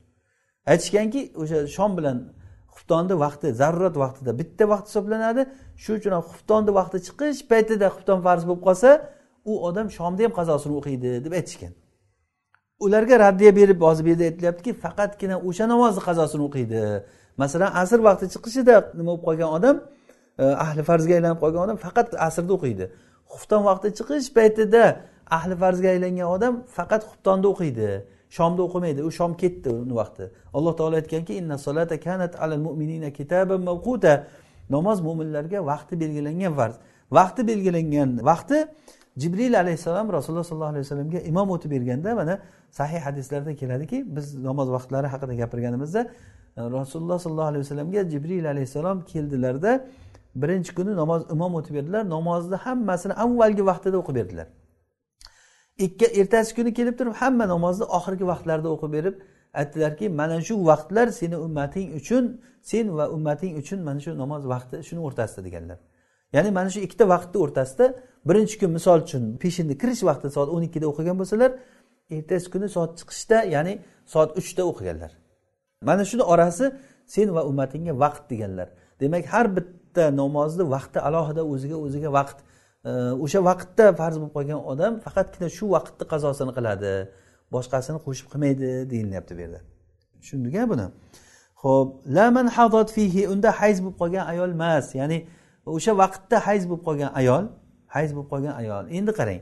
Aytishganki o'sha shom bilan xuftonni vaqti zarurat vaqtida bitta vaqt hisoblanadi. Shuning uchun ham xuftonni vaqti chiqish paytida xufton farz bo'lib qolsa u odam shomda ham qazosini o'qiydi deb aytishgan. Ularga raddiya berib hozir bu yerda aytilyaptiki faqatgina o'sha namozni qazosini o'qiydi. Masalan asr vaqti chiqishida nima bo'lib qolgan odam e, ahli farzga aylanib qolgan odam faqat asrda o'qiydi. Xufton vaqti chiqish paytida ahli farzga aylangan odam faqat xuftonda o'qiydi shomda o'qimaydi. U shom ketdi uni vaqti. Alloh taolo aytganki inna solata kanat alal mu'minina kitaban mavquta namoz mo'minlarga vaqti belgilangan farz. Vaqti belgilangan vaqti jibril alayhissalom rasululloh sollallohu alayhi vasallamga imom o'tib berganda mana sahih hadislarda keladiki biz namoz vaqtlari haqida gapirganimizda rasululloh sollallohu alayhi vasallamga jibril alayhissalom keldilarda birinchi kuni namoz imom o'tib berdilar. Namozni hammasini avvalgi vaqtida o'qib berdilar. Ikki ertasi kuni kelib turib hamma namozni oxirgi vaqtlarida o'qib berib aytdilarki mana shu vaqtlar seni ummating uchun sen va ummating uchun mana shu namoz vaqti shuni o'rtasida deganlar. Ya'ni mana shu ikkita vaqtni o'rtasida birinchi kun misol uchun peshinni kirish vaqti soat o'n ikkida o'qigan bo'lsalar ertasi kuni soat chiqishda ya'ni soat uchda o'qiganlar. Mana shuni orasi sen va ummatingga vaqt deganlar. Demak har bitta namozni vaqti alohida o'ziga o'ziga vaqt e, o'sha vaqtda farz bo'lib qolgan odam faqatgina shu vaqtni qazosini qiladi boshqasini qo'shib qilmaydi deyilyapti bu yerda. Tushundik a buni ho'p laman hadot fihi unda hayz bo'lib qolgan ayol emas. Ya'ni o'sha vaqtda hayz bo'lib qolgan ayol hayz bo'lib qolgan ayol. Endi qarang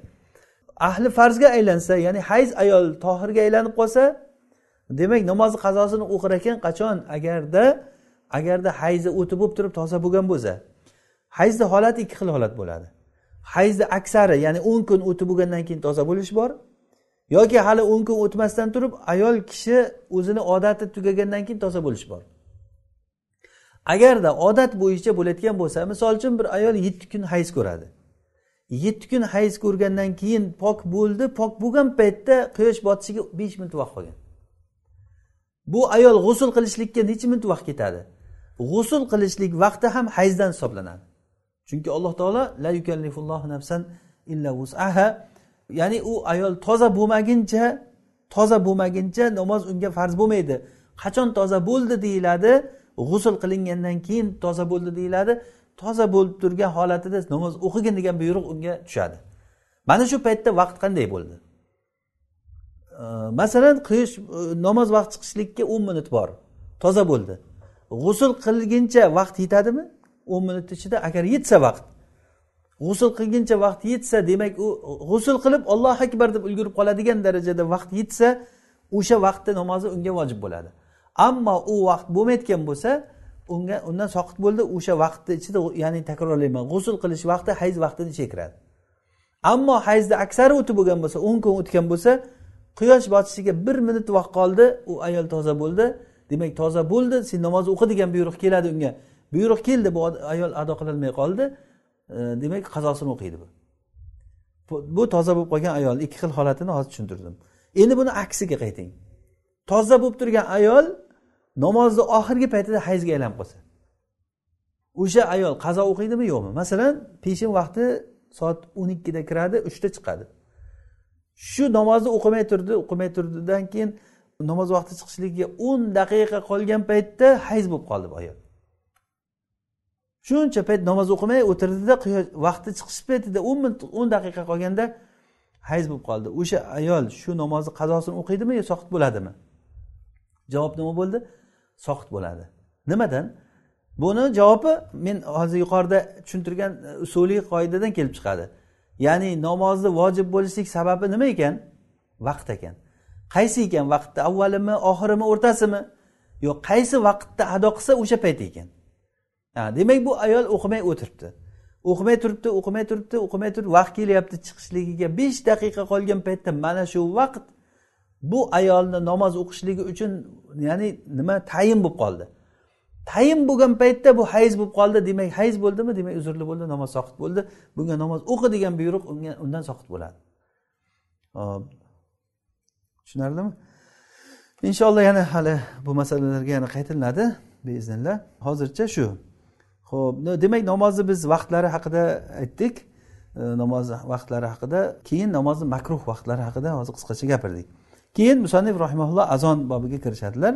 ahli farzga aylansa ya'ni hayz ayol tohirga aylanib qolsa demak namozni qazosini o'qir ekan qachon? Agarda agarda hayzi o'tib bo'lib turib toza bo'lgan bo'lsa. Hayzni holati ikki xil holat bo'ladi. Hayzni aksari ya'ni o'n kun o'tib bo'lgandan keyin toza bo'lish bor yoki hali o'n kun o'tmasdan turib ayol kishi o'zini odati tugagandan keyin toza bo'lish bor. Agarda odat bo'yicha bo'layotgan bo'lsa misol uchun bir ayol yetti kun hayz ko'radi. Yetti kun hayz ko'rgandan keyin pok bo'ldi pok bo'lgan paytda quyosh botishiga besh minut vaqt qolgan. Bu ayol g'usul qilishlikka necha minut vaqt ketadi? G'usul qilishlik vaqti ham hayzdan hisoblanadi. Chunki alloh taolo la yukallifullohu nafsan illa vusaha ya'ni u ayol toza bo'lmaguncha toza bo'lmaguncha namoz unga farz bo'lmaydi. Qachon toza bo'ldi? deyiladi. G'usul qilingandan keyin toza bo'ldi deyiladi. Toza bo'lib turgan holatida namoz o'qigin degan buyruq unga tushadi. Mana shu paytda vaqt qanday bo'ldi? Masalan quyosh e, namoz vaqti chiqishlikka o'n minut bor. Toza bo'ldi. G'usul qilguncha vaqt yetadimi? o'n minut ichida agar yetsa vaqt. G'usul qilguncha vaqt yetsa demak u g'usul qilib ollohu akbar deb ulgurib qoladigan darajada vaqt yetsa o'sha vaqtda namozi unga vojib bo'ladi. Ammo u vaqt bo'lmayotgan bo'lsa unga undan soqit bo'ldi o'sha vaqtni ichida ya'ni takrorlayman. G'usul qilish vaqti hayz vaqtini ichiga kiradi ammo hayzni aksari o'tib bo'lgan bo'lsa o'n kun o'tgan bo'lsa quyosh botishiga bir minut vaqt qoldi u ayol toza bo'ldi. Demak toza bo'ldi sen namoz o'qi degan buyruq keladi unga. Buyruq keldi bu ayol ado qilolmay qoldi. E, demak qazosini o'qiydi bu bu toza bo'lib qolgan ayol ikki xil holatini hozir tushuntirdim. Endi buni aksiga qayting. Toza bo'lib turgan ayol namozni oxirgi paytida hayzga aylanib qolsa. O'sha ayol qazo o'qiydimi yo'qmi? Masalan peshin vaqti soat o'n ikkida kiradi uchda chiqadi. Shu namozni o'qimay turdi o'qimay turdidan keyin namoz vaqti chiqishligiga o'n daqiqa qolgan paytda hayz bo'lib qoldi bu ayol. Shuncha payt namoz o'qimay o'tirdida quyosh vaqti chiqish paytida o'n minut o'n daqiqa qolganda hayz bo'lib qoldi. O'sha ayol shu namozni qazosini o'qiydimi yo soqit bo'ladimi? Javob nima bo'ldi? Soqit bo'ladi. Nimadan? Buni javobi men hozir yuqorida tushuntirgan usuliy qoidadan kelib chiqadi. Ya'ni namozni vojib bo'lishlik sababi nima ekan? Vaqt ekan. Qaysi ekan? Vaqtda avvalimi oxirimi o'rtasimi? Yo'q qaysi vaqtda ado qilsa o'sha payt ekan. Demak bu ayol o'qimay o'tiribdi. O'qimay turibdi o'qimay turibdi o'qimay turib vaqt kelyapti chiqishligiga besh daqiqa qolgan paytda mana shu vaqt bu ayolni namoz o'qishligi uchun ya'ni nima tayin bo'lib qoldi. Tayin bo'lgan paytda bu hayz bo'lib qoldi demak hayz bo'ldimi? Demak uzrli bo'ldi namoz soqit bo'ldi. Bunga namoz o'qi degan buyruq unga undan soqit bo'ladi. Hop tushunarlimi? Inshaalloh yana hali bu masalalarga yana qaytilinadi beiznillah hozircha shu. Ho'p demak namozni biz vaqtlari haqida aytdik. E, namoz vaqtlari haqida keyin namozni makruh vaqtlari haqida hozir qisqacha gapirdik. Keyin musannif rahimaulloh azon bobiga kirishadilar.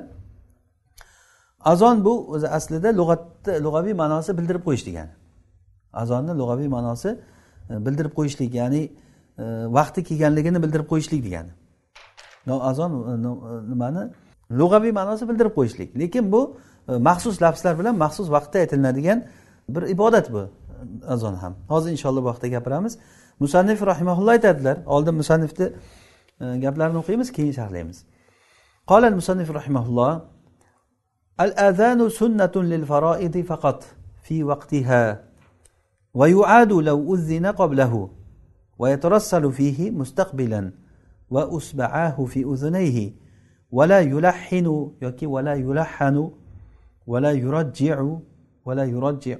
azon bu o'zi aslida lug'atda lug'aviy ma'nosi bildirib qo'yish degani. Azonni lug'aviy ma'nosi e, bildirib qo'yishlik ya'ni e, vaqti kelganligini bildirib qo'yishlik degani. Azon e, nimani? Lug'aviy ma'nosi bildirib qo'yishlik. Lekin bu maxsus lafzlar bilan maxsus vaqtda aytilinadigan bir ibodat bu azon ham. Hozir inshaalloh bu haqida gapiramiz. Musannif rahimaulloh aytadilar. Oldin musannifni gaplarini o'qiymiz keyin sharhlaymiz. Qola musannif rahimaulloh الله الآذان سنة للفرائض فقط في وقتها ويعاد لو أذن قبله ويترسل فيه مستقبلا وأسبعاه في أذنيه ولا يلحن ولا يلحن ولا يرجع ولا يرجع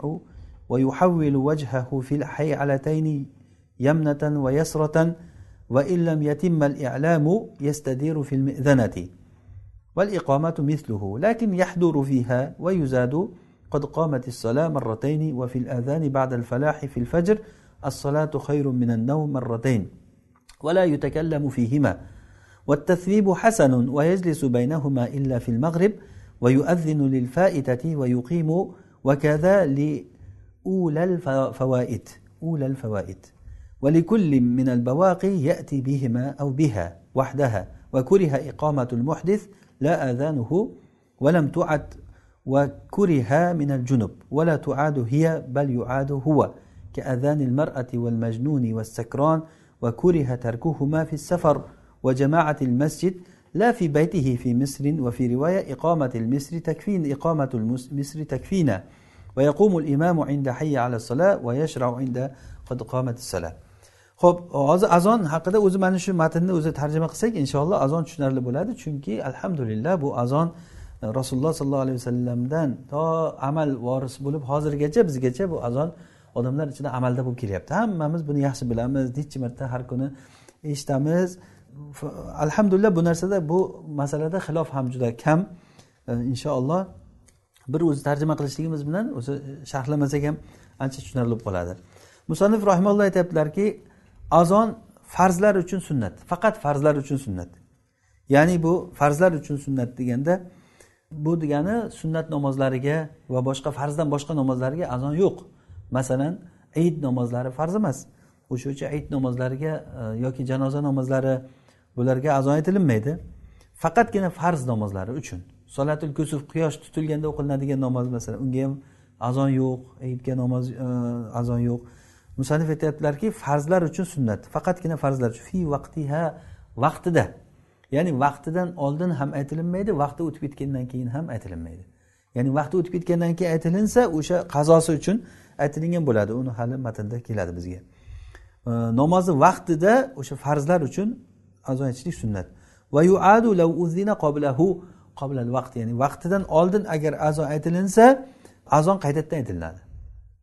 ويحول وجهه في الحيعلتين يمنة ويسرة وإن لم يتم الإعلام يستدير في المئذنة. والإقامة مثله لكن يحضر فيها ويزاد قد قامت الصلاة مرتين وفي الآذان بعد الفلاح في الفجر الصلاة خير من النوم مرتين ولا يتكلم فيهما. والتثويب حسن ويجلس بينهما إلا في المغرب ويؤذن للفائتة ويقيم وكذا لأولى الفوائد أولى الفوائد. ولكل من البواقي يأتي بهما أو بها وحدها وكره إقامة المحدث لا آذانه ولم تعد وكره من الجنب ولا تعاد هي بل يعاد هو كأذان المرأة والمجنون والسكران وكره تركهما في السفر وجماعة المسجد لا في بيته في مصر وفي رواية إقامة المصر تكفين إقامة المصر تكفينا. ويقوم الإمام عند حي على الصلاة ويشرع عند قد قامت الصلاة. Ho'p hozir azon haqida o'zi mana shu matnni o'zi tarjima qilsak inshaalloh azon tushunarli bo'ladi. Chunki alhamdulillah bu azon e, rasululloh sollallohu alayhi vasallamdan to amal voris bo'lib hozirgacha bizgacha bu azon odamlar ichida amalda bo'lib kelyapti. Hammamiz buni yaxshi bilamiz. Necha marta har kuni eshitamiz. Alhamdulillah bu narsada bu masalada xilof ham juda kam. E, inshaalloh bir o'zi tarjima qilishligimiz bilan o'zi sharhlamasak ham ancha tushunarli bo'lib qoladi musanif rahimalloh aytyaptilarki azon farzlar uchun sunnat faqat farzlar uchun sunnat. Ya'ni bu farzlar uchun sunnat deganda bu degani sunnat namozlariga va boshqa farzdan boshqa namozlarga azon yo'q. Masalan ayit namozlari farz emas. O'sha uchun ayit namozlariga e, yoki janoza namozlari bularga azon aytilinmaydi faqatgina farz namozlari uchun. Solatul kusuf quyosh tutilganda o'qilinadigan namoz masalan unga ham azon yo'q ayitga namoz e, azon yo'q. Musanif aytyaptilarki farzlar uchun sunnat. Faqatgina farzlar uchun. Fi vaqtiha vaqtida. Ya'ni vaqtidan oldin ham aytilinmaydi vaqti o'tib ketgandan keyin ham aytilinmaydi. Ya'ni vaqti o'tib ketgandan keyin aytilinsa o'sha qazosi uchun aytilingan bo'ladi. Uni hali matnda keladi bizga. Namozni vaqtida o'sha farzlar uchun azon aytishlik sunnat. Va yuadu lav uzina qoblahu qoblal vaqt ya'ni vaqtidan oldin agar azon aytilinsa azon qaytadan aytilinadi.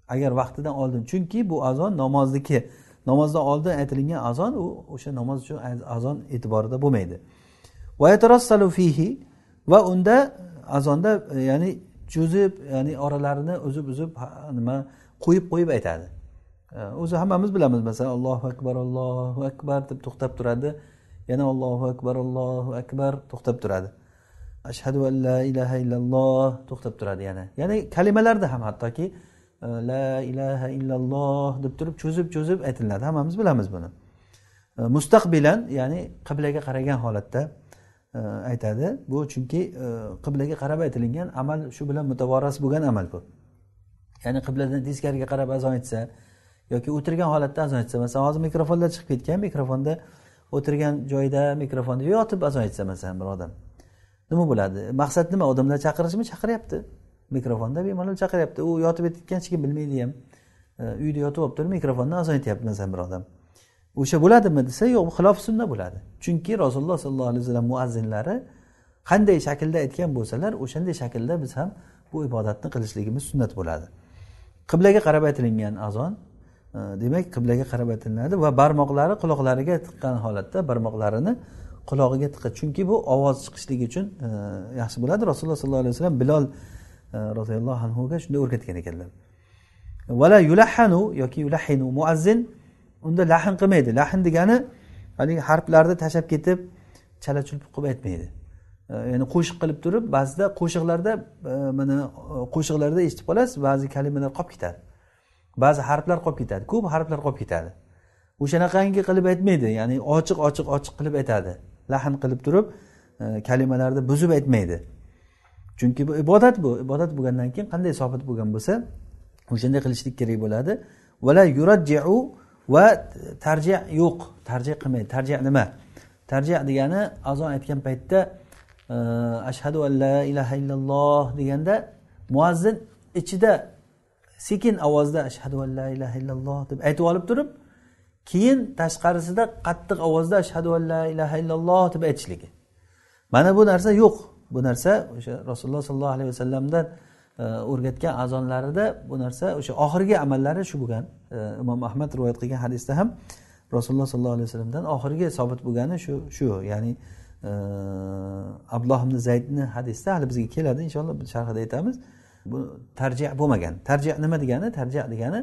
Agar vaqtidan oldin. Chunki bu azon namozniki namozdan oldin aytilingan azon u o'sha namoz uchun azon e'tiborida bo'lmaydi. Fihi va unda azonda e, ya'ni cho'zib ya'ni oralarini uzib uzib nima qo'yib qo'yib aytadi. E, o'zi hammamiz bilamiz masalan allohu akbar allohu akbar deb to'xtab turadi. Yana allohu akbar allohu akbar to'xtab turadi. Ashhadu an la ilaha illalloh to'xtab turadi yana. Ya'ni kalimalarda ham hattoki la ilaha illalloh deb turib cho'zib cho'zib aytiladi. Hammamiz bilamiz buni. Mustaqbilan ya'ni qiblaga qaragan holatda e, aytadi. Bu chunki e, qiblaga qarab aytilingan amal shu bilan mutavoras bo'lgan amal bu. Ya'ni qibladan teskariga qarab azon aytsa yoki o'tirgan holatda azon aytsa masalan hozir mikrofonlar chiqib ketgan mikrofonda o'tirgan joyda mikrofonda yotib azon aytsa masalan bir odam. Nima bo'ladi? Maqsad nima? Odamlar chaqirishmi? Chaqiryapti mikrofonda bemalol chaqiryapti. U yotib ketgan hech kim bilmaydi ham. E, uyda yotib olib turib mikrofondan azon aytyapti masalan bir odam. O'sha bo'ladimi desa yo'q xilof sunna bo'ladi. Chunki rasululloh sollallohu alayhi vasallam muazzinlari qanday shaklda aytgan bo'lsalar o'shanday shaklda biz ham bu ibodatni qilishligimiz sunnat bo'ladi. Qiblaga qarab aytilingan azon e, demak qiblaga qarab aytilinadi va barmoqlari quloqlariga tiqqan holatda barmoqlarini qulog'iga tiqib chunki bu ovoz chiqishligi uchun e, yaxshi bo'ladi. Rasululloh sollallohu alayhi vasallam bilol roziyallohu anhuga shunday o'rgatgan ekanlar vala yulahanu yoki yulahinu muazzin unda lahn qilmaydi lahn degani haligi harflarni tashlab ketib chala chulp qilib aytmaydi ya'ni qo'shiq qilib turib ba'zida qo'shiqlarda mana qo'shiqlarda eshitib qolasiz ba'zi kalimalar qolib ketadi ba'zi harflar qolib ketadi ko'p harflar qolib ketadi o'shanaqangi qilib aytmaydi ya'ni ochiq ochiq ochiq qilib aytadi lahn qilib turib kalimalarni buzib aytmaydi chunki bu ibodat bu. Ibodat bo'lgandan keyin qanday sobit bo'lgan bo'lsa o'shanday qilishlik kerak bo'ladi. Vala yurajjiu va tarjih yo'q. Tarjih qilmaydi tarjih nima? Tarjih degani azon aytgan paytda e, ashhadu an la ilaha illalloh deganda muazzin ichida sekin ovozda ashhadu an la ilaha illalloh deb aytib olib turib keyin tashqarisida qattiq ovozda ashhadu an la ilaha illalloh deb aytishligi. Mana bu narsa yo'q. Bu narsa o'sha rasululloh sollallohu alayhi vasallamdan e, o'rgatgan azonlarida bu narsa o'sha oxirgi amallari shu bo'lgan. E, Imom ahmad rivoyat qilgan hadisda ham rasululloh sollallohu alayhi vasallamdan oxirgi sobit bo'lgani shu shu. Ya'ni e, abdulloh ibn zaydni hadisda hali bizga keladi inshaalloh sharhida aytamiz. Bu tarjih bo'lmagan. Tarjih nima degani? Tarjih degani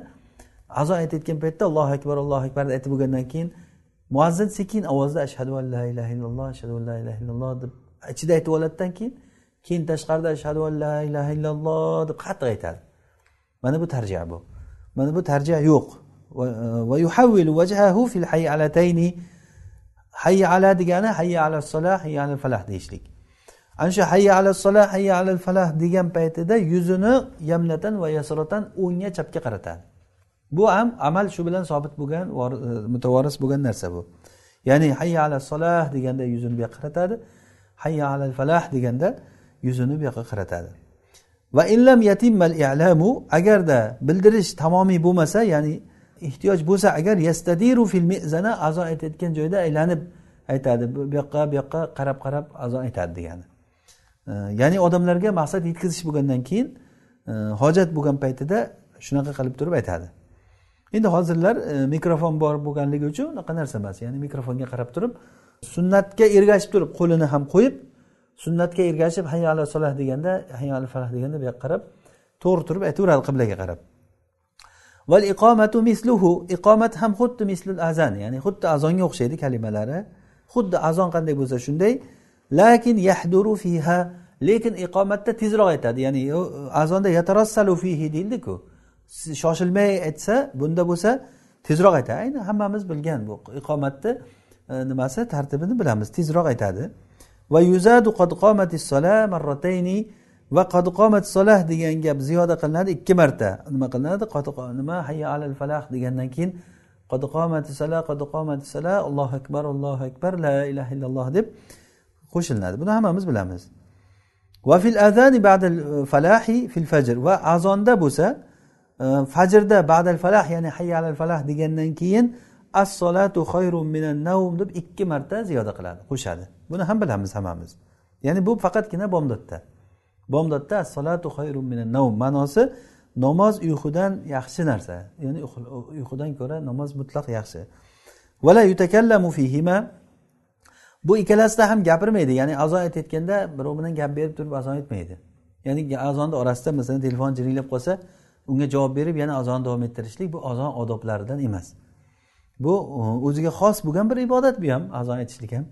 azo aytayotgan paytda allohu akbar allohu akbar aytib bo'lgandan keyin muazzin sekin ovozda ashhadu an la ilaha illalloh ashhadu an la ilaha illalloh deb ichida aytib oladidan keyin keyin tashqarida ashhadu an la ilaha illalloh deb qattiq aytadi. Mana bu tarja bu. Mana bu tarja yo'q. Va e, yuhavvilu vajhahu fil hayya ala degani hayya ala solah hayya ala falah deyishlik. Ana shu hayya ala solah hayya ala falah degan paytida yuzini yamnatan va yasrotan o'ngga chapga qaratadi. Bu ham amal shu bilan sobit bo'lgan e, mutavoris bo'lgan narsa bu. Ya'ni hayya ala solah deganda yuzini bu yoqqa qaratadi. Hayya ala falah deganda yuzini bu yoqqa qaratadi va illam yatimmal i'lamu agarda bildirish tamomiy bo'lmasa ya'ni ehtiyoj bo'lsa agar yastadiru fil mizana azo aytayotgan joyda aylanib aytadi. Bu yoqqa bu yoqqa qarab qarab azo aytadi degani. Ya'ni odamlarga maqsad yetkazish bo'lgandan keyin e, hojat bo'lgan paytida shunaqa qilib turib aytadi. Endi hozirlar e, mikrofon bor bo'lganligi uchun unaqa narsa emas. Ya'ni mikrofonga qarab turib sunnatga ergashib turib qo'lini ham qo'yib sunnatga ergashib hayya ala solah deganda hayya ala falah deganda bu yoqqa qarab to'g'ri turib aytaveradi qiblaga qarab. Val iqomatu misluhu iqomat ham xuddi mislul azan ya'ni xuddi azonga o'xshaydi kalimalari. Xuddi azon qanday bo'lsa shunday lakin yahduru fiha lekin iqomatda tezroq aytadi ya'ni azonda yatarassalu fihi deyildiku. Shoshilmay aytsa bunda bo'lsa tezroq aytadi. Ayni hammamiz bilgan bu iqomatni. E, nimasi? Tartibini bilamiz. Tezroq aytadi. Va yuzadu qad qomatis sola marratayni va qad qomat solah degan gap ziyoda qilinadi ikki marta. Nima qilinadi? Nima? Hayya alal falah degandan keyin qad qomati solah qad qomati solah allohu akbar allohu akbar la ilaha illalloh deb qo'shilinadi buni hammamiz bilamiz. Va fil azani ba'dal e, falahi fil fajr. Va azonda bo'lsa e, fajrda ba'dal falah ya'ni hayya alal falah degandan keyin as solatu xayrun minan navm deb ikki marta ziyoda qiladi qo'shadi. Buni ham bilamiz hammamiz. Ya'ni bu faqatgina bomdodda. Bomdodda as solatu xayrun minan navm ma'nosi namoz uyqudan yaxshi narsa. Ya'ni uyqudan ko'ra namoz mutlaq yaxshi. Vala yutakallamu fihima. Bu ikkalasida ham gapirmaydi. Ya'ni azon aytayotganda birov bilan gap berib turib azon aytmaydi. Ya'ni azonni orasida masalan telefon jiringlab qolsa unga javob berib yana azonni davom ettirishlik bu azon odoblaridan emas. Bu o'ziga xos bo'lgan bir ibodat bu ham azon aytishlik ham.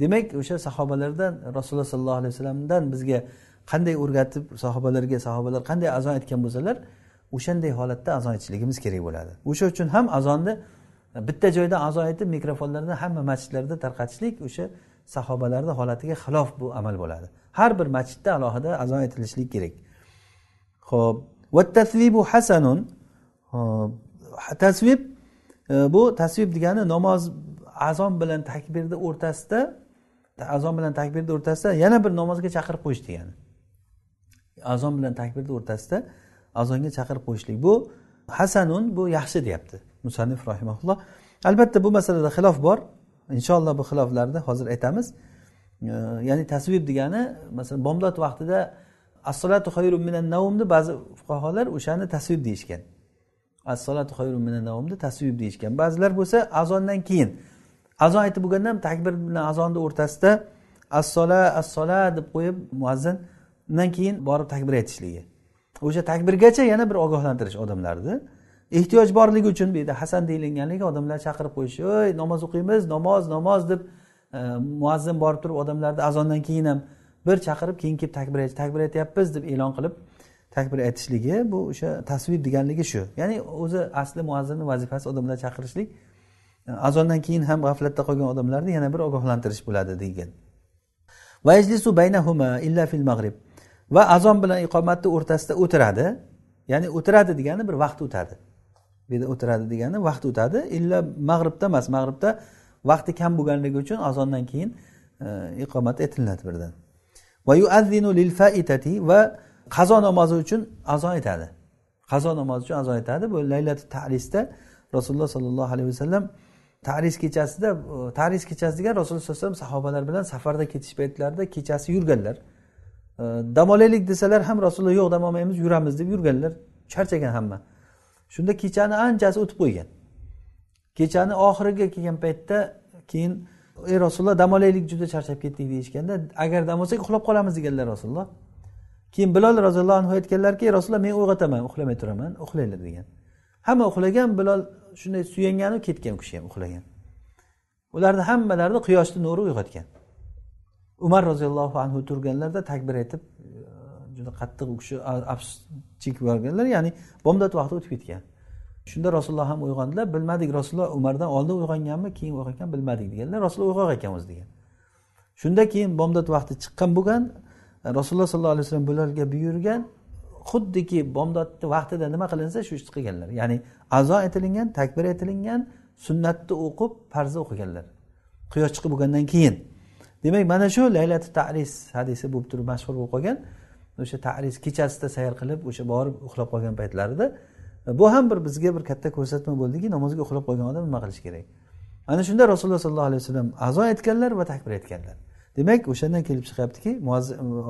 Demak o'sha sahobalardan rasululloh sollallohu alayhi vasallamdan bizga qanday o'rgatib sahobalarga sahobalar qanday azon aytgan bo'lsalar o'shanday holatda azon aytishligimiz kerak bo'ladi. O'sha uchun ham azonni e, bitta joydan azon aytib mikrofonlarni hamma masjidlarda tarqatishlik o'sha sahobalarni holatiga xilof bu amal bo'ladi. Har bir masjidda alohida azon aytilishlik kerak. Ho'p va tasvibu hasanun. Tasvib bu tasvib degani namoz azon bilan takbirni o'rtasida azon bilan takbirni o'rtasida yana bir namozga chaqirib qo'yish degani. Azon bilan takbirni o'rtasida azonga chaqirib qo'yishlik. Bu hasanun bu yaxshi deyapti musannif rahimaulloh albatta bu masalada xilof bor. Inshaalloh bu xiloflarni hozir aytamiz. Ya'ni tasvib degani masalan bomdod vaqtida assolatu xayru minan naumni ba'zi fuqarolar o'shani tasvib deyishgan. Assolatu xayrun minan tasvib deyishgan. Ba'zilar bo'lsa azondan keyin. Azon aytib bo'lganda ham takbir bilan azonni o'rtasida assola assola deb qo'yib muazzin undan keyin borib takbir aytishligi. O'sha takbirgacha yana bir ogohlantirish odamlarni ehtiyoj borligi uchun bu yerda hasan deyilganligi odamlar chaqirib qo'yishi oy namoz o'qiymiz namoz namoz deb e, muazzin borib turib odamlarni azondan keyin ham bir chaqirib keyin kelib takbir takbir aytyapmiz deb e'lon qilib takbir aytishligi bu o'sha tasvir deganligi shu. Ya'ni o'zi asli muazzinni vazifasi odamlar chaqirishlik azondan keyin ham g'aflatda qolgan odamlarni yana bir ogohlantirish bo'ladi degan. Illa fil mag'rib va azon bilan iqomatni o'rtasida o'tiradi. Ya'ni o'tiradi degani bir vaqt o'tadi. Bu yerda o'tiradi degani vaqt o'tadi. Illa mag'ribda emas mag'ribda vaqti kam bo'lganligi uchun azondan keyin e, iqomat aytilinadi birdan. Va qazo namozi uchun azon aytadi. Qazo namozi uchun azon aytadi. Bu laylati tarisda rasululloh sollallohu alayhi vasallam taris kechasida taris kechasi degan rasululloh sallallohu alayhi vasallam sahobalar bilan safarda ketish paytlarida kechasi yurganlar. Dam olaylik desalar ham rasululloh yo'q dam olmaymiz yuramiz deb yurganlar. Charchagan hamma. Shunda kechani anchasi o'tib qo'ygan. Kechani oxiriga kelgan paytda keyin ey rasululloh dam olaylik juda charchab ketdik deyishganda agar dam olsak uxlab qolamiz deganlar rasululloh. Keyin bilol roziyallohu anhu aytganlarki rasululloh men uyg'otaman uxlamay turaman uxlanglar degan. Hamma uxlagan bilol shunday suyanganu ketgan u kishi ham uxlagan. Ularni hammalarini quyoshni nuri uyg'otgan. Umar roziyallohu anhu turganlarda takbir aytib e, juda qattiq u kishi afsus chekib yuborganlar ya'ni bomdod vaqti o'tib ketgan. Shunda rasululloh ham uyg'ondilar bilmadik rasululloh umardan oldin uyg'onganmi keyin uyg'ongan bilmadik deganlar. Rasululloh uyg'oq ekan o'zi degan. Shunda keyin bomdod vaqti chiqqan bo'lgan rasululloh sollallohu alayhi vasallam bularga buyurgan xuddiki bomdodni vaqtida nima qilinsa shu ishni qilganlar. Ya'ni azo aytilingan takbir aytilingan sunnatni o'qib farzni o'qiganlar. Quyosh chiqib bo'lgandan keyin. Demak mana shu laylati taris hadisi bo'lib turib mashhur bo'lib qolgan. O'sha taris kechasida sayr qilib o'sha borib uxlab qolgan paytlarida. Bu ham bir bizga bir katta ko'rsatma bo'ldiki namozga uxlab qolgan odam nima qilish kerak? Ana shunda rasululloh sollallohu alayhi vasallam azo aytganlar va takbir aytganlar demak o'shandan kelib chiqyaptiki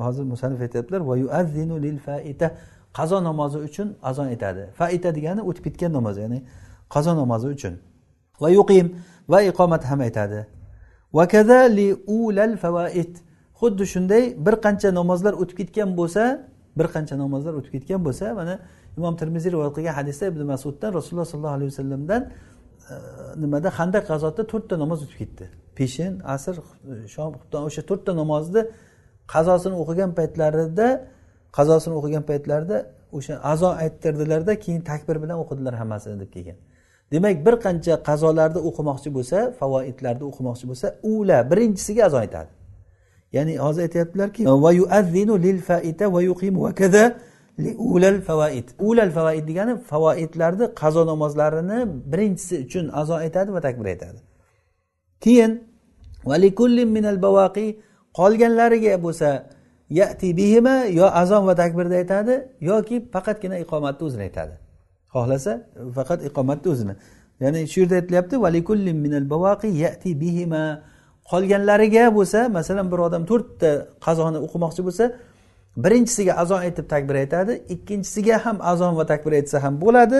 hozir musanif aytyaptilar qazo namozi uchun azon aytadi faita degani o'tib ketgan namoz ya'ni qazo namozi uchun. Va yuqim va iqomat ham aytadi. Xuddi shunday bir qancha namozlar o'tib ketgan bo'lsa bir qancha namozlar o'tib ketgan bo'lsa mana imom termiziy rivoyat qilgan hadisda ibn masuddan rasululloh sollallohu alayhi vasallamdan nimada? Handaq g'azotida to'rtta namoz o'tib ketdi? Peshin asr shom xufton o'sha to'rtta namozni qazosini o'qigan paytlarida qazosini o'qigan paytlarida o'sha azo ayttirdilarda keyin takbir bilan o'qidilar hammasini deb kelgan. Demak bir qancha qazolarni o'qimoqchi bo'lsa favoidlarni o'qimoqchi bo'lsa ula birinchisiga azo aytadi. Ya'ni hozir aytyaptilarki ulal favoid ulal favoid degani favoidlarni qazo namozlarini birinchisi uchun azo aytadi va takbir aytadi keyin minal bavaqi qolganlariga bo'lsa yati bihima yo azon va takbirda aytadi yoki faqatgina iqomatni o'zini aytadi. Xohlasa faqat iqomatni o'zini. Ya'ni shu yerda aytilyapti minal bavaqi yati bihima qolganlariga bo'lsa masalan bir odam to'rtta qazoni o'qimoqchi bo'lsa birinchisiga azon aytib takbir aytadi ikkinchisiga ham azon va takbir aytsa ham bo'ladi.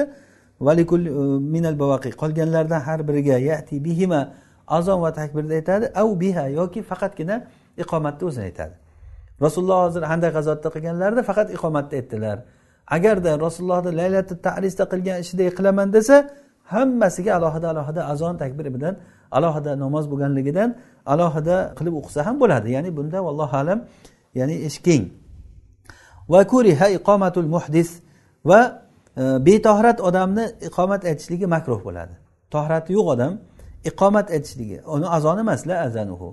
Valikul e, minal bavaqi qolganlardan har biriga yati bihima azon va takbirda aytadi. Av biha yoki faqatgina iqomatni o'zini aytadi. Rasululloh hozir handak g'azotda qilganlarida faqat iqomatni aytdilar. Agarda rasulullohni laylati tarisda qilgan ishiday qilaman desa hammasiga alohida alohida azon takbiri bilan alohida namoz bo'lganligidan alohida qilib o'qisa ham bo'ladi. Ya'ni bunda vallohu alam ya'ni ish keng va kuriha iqomatul muhdis va e, betohrat odamni iqomat aytishligi makruh bo'ladi. Tohrati yo'q odam iqomat aytishligi. Uni azon emas la azanuhu.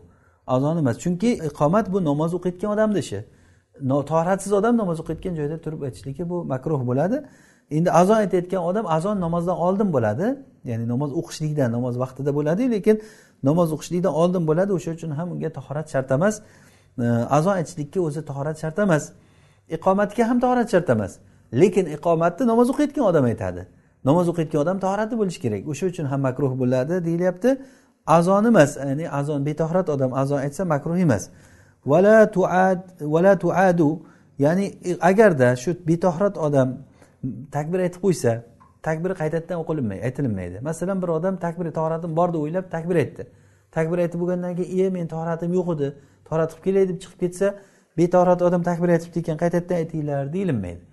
Azon emas. Chunki iqomat bu namoz o'qiyotgan odamni ishi. Toharatsiz odam namoz o'qiyotgan joyda turib aytishligi bu makruh bo'ladi. Endi azon aytayotgan odam azon namozdan oldin bo'ladi. Ya'ni namoz o'qishlikdan namoz vaqtida bo'ladi lekin namoz o'qishlikdan oldin bo'ladi. O'sha uchun ham unga tahorat shart emas. E, azon aytishlikka o'zi tahorat shart emas. Iqomatga ham tahorat shart emas. Lekin iqomatni namoz o'qiyotgan odam aytadi. Namoz o'qiyotgan odam tahorati bo'lishi kerak. O'sha uchun ham makruh bo'ladi deyilyapti. Azon emas ya'ni azon betahorat odam azon aytsa makruh emas. Vala tuad vala tuadu ya'ni agarda shu betahorat odam takbir aytib qo'ysa takbir qaytadan o'qilinmaydi aytilinmaydi. Masalan bir odam takbir tahoratim bor deb o'ylab takbir aytdi. Takbir aytib bo'lgandan keyin iye meni tahoratim yo'q edi tahorat qilib kelay deb chiqib ketsa betahorat odam takbir aytibdi ekan qaytadan aytinglar deyilmaydi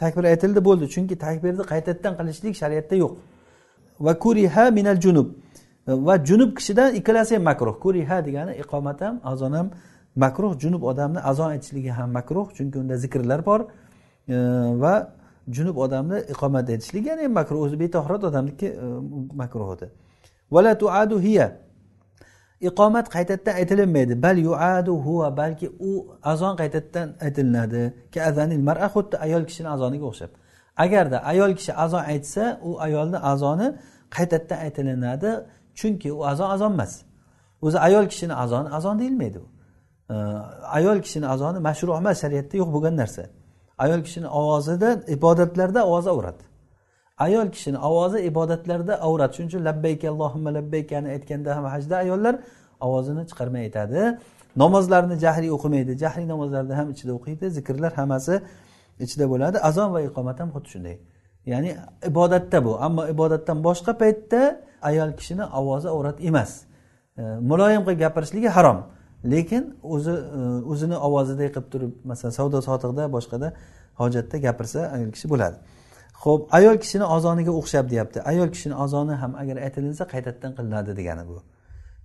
takbir aytildi bo'ldi. Chunki takbirni qaytadan qilishlik shariatda yo'q. Va kuriha minal junub. Va junub kishidan ikkalasi ham makruh. Kuriha degani iqomat ham azon ham makruh. Junub odamni azon aytishligi ham makruh. Chunki unda zikrlar bor. Va junub odamni iqomat aytishligi yana ham makruh. O'zi betahorat odamniki e, makruh edi. Hiya. Iqomat qaytadan aytilinmaydi. Bal yuadu huva balki u azon qaytadan aytilinadi. Azanil mara xuddi ayol kishini azoniga o'xshab. Agarda ayol kishi azon aytsa u ayolni azoni qaytadan aytilinadi chunki u azon azon emas. O'zi ayol kishini azoni azon deyilmaydi u. Ayol kishini azoni mashruh emas shariatda yo'q bo'lgan narsa. Ayol kishini ovozida ibodatlarda ovoza avrat ayol kishini ovozi ibodatlarda avrat. Shuning uchun labbayka allohimma labbaykani aytganda ham hajda ayollar ovozini chiqarmay aytadi. Namozlarni jahriy o'qimaydi. Jahriy namozlarni ham ichida o'qiydi. Zikrlar hammasi ichida bo'ladi. Azon va iqomat ham xuddi shunday. Ya'ni ibodatda bu. Ammo ibodatdan boshqa paytda ayol kishini ovozi avrat emas. E, muloyim qilib gapirishligi harom. Lekin o'zi e, o'zini ovozida qilib turib masalan savdo sotiqda boshqada hojatda gapirsa ayol kishi bo'ladi. Ho'p ayol kishini ozoniga o'xshab deyapti. Ayol kishini ozoni ham agar aytilinsa qaytadan qilinadi degani bu.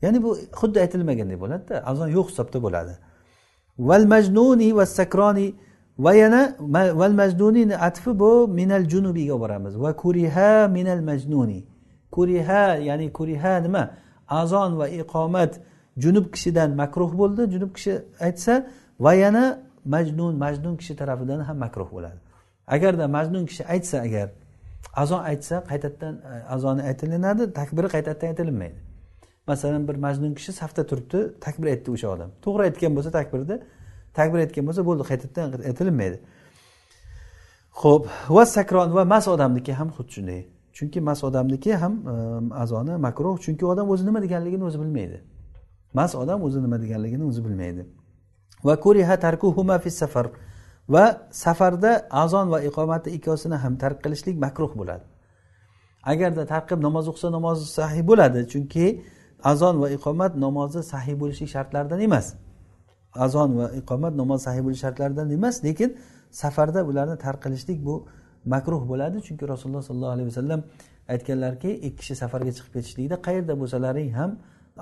Ya'ni bu xuddi aytilmagandek bo'ladida azon yo'q hisobda bo'ladi. Val majnuni va sakroni va yana val majnunini atfi bu minal junubiga boramiz. Va kuriha minal majnuni. Kuriha ya'ni kuriha nima? Azon va iqomat junub kishidan makruh bo'ldi. Junub kishi aytsa va yana majnun majnun kishi tarafidan ham makruh bo'ladi. Agarda majnun kishi aytsa agar azon aytsa qaytadan e, azoni aytilinadi takbiri qaytadan aytilinmaydi masalan bir majnun kishi safda turibdi takbir aytdi o'sha odam. To'g'ri aytgan bo'lsa takbirni takbir aytgan bo'lsa bo'ldi qaytadan aytilinmaydi ho'p va sakron va mast odamniki ham xuddi shunday. Chunki mast odamniki ham e, azoni makruh chunki odam o'zi nima deganligini o'zi bilmaydi. Mast odam o'zi nima deganligini o'zi bilmaydi. Va kuriha tarkuhuma fi safar. Va safarda azon va iqomatni ikkovsini ham tark qilishlik makruh bo'ladi. Agarda tark qilib namoz o'qisa namozi sahiy bo'ladi chunki azon va iqomat namozi sahiy bo'lishi shartlaridan emas. Azon va iqomat namoz sahiy bo'lishi shartlaridan emas lekin safarda ularni tark qilishlik bu makruh bo'ladi chunki rasululloh sollallohu alayhi vasallam aytganlarki ikki kishi safarga chiqib ketishlikda qayerda bo'lsalaring ham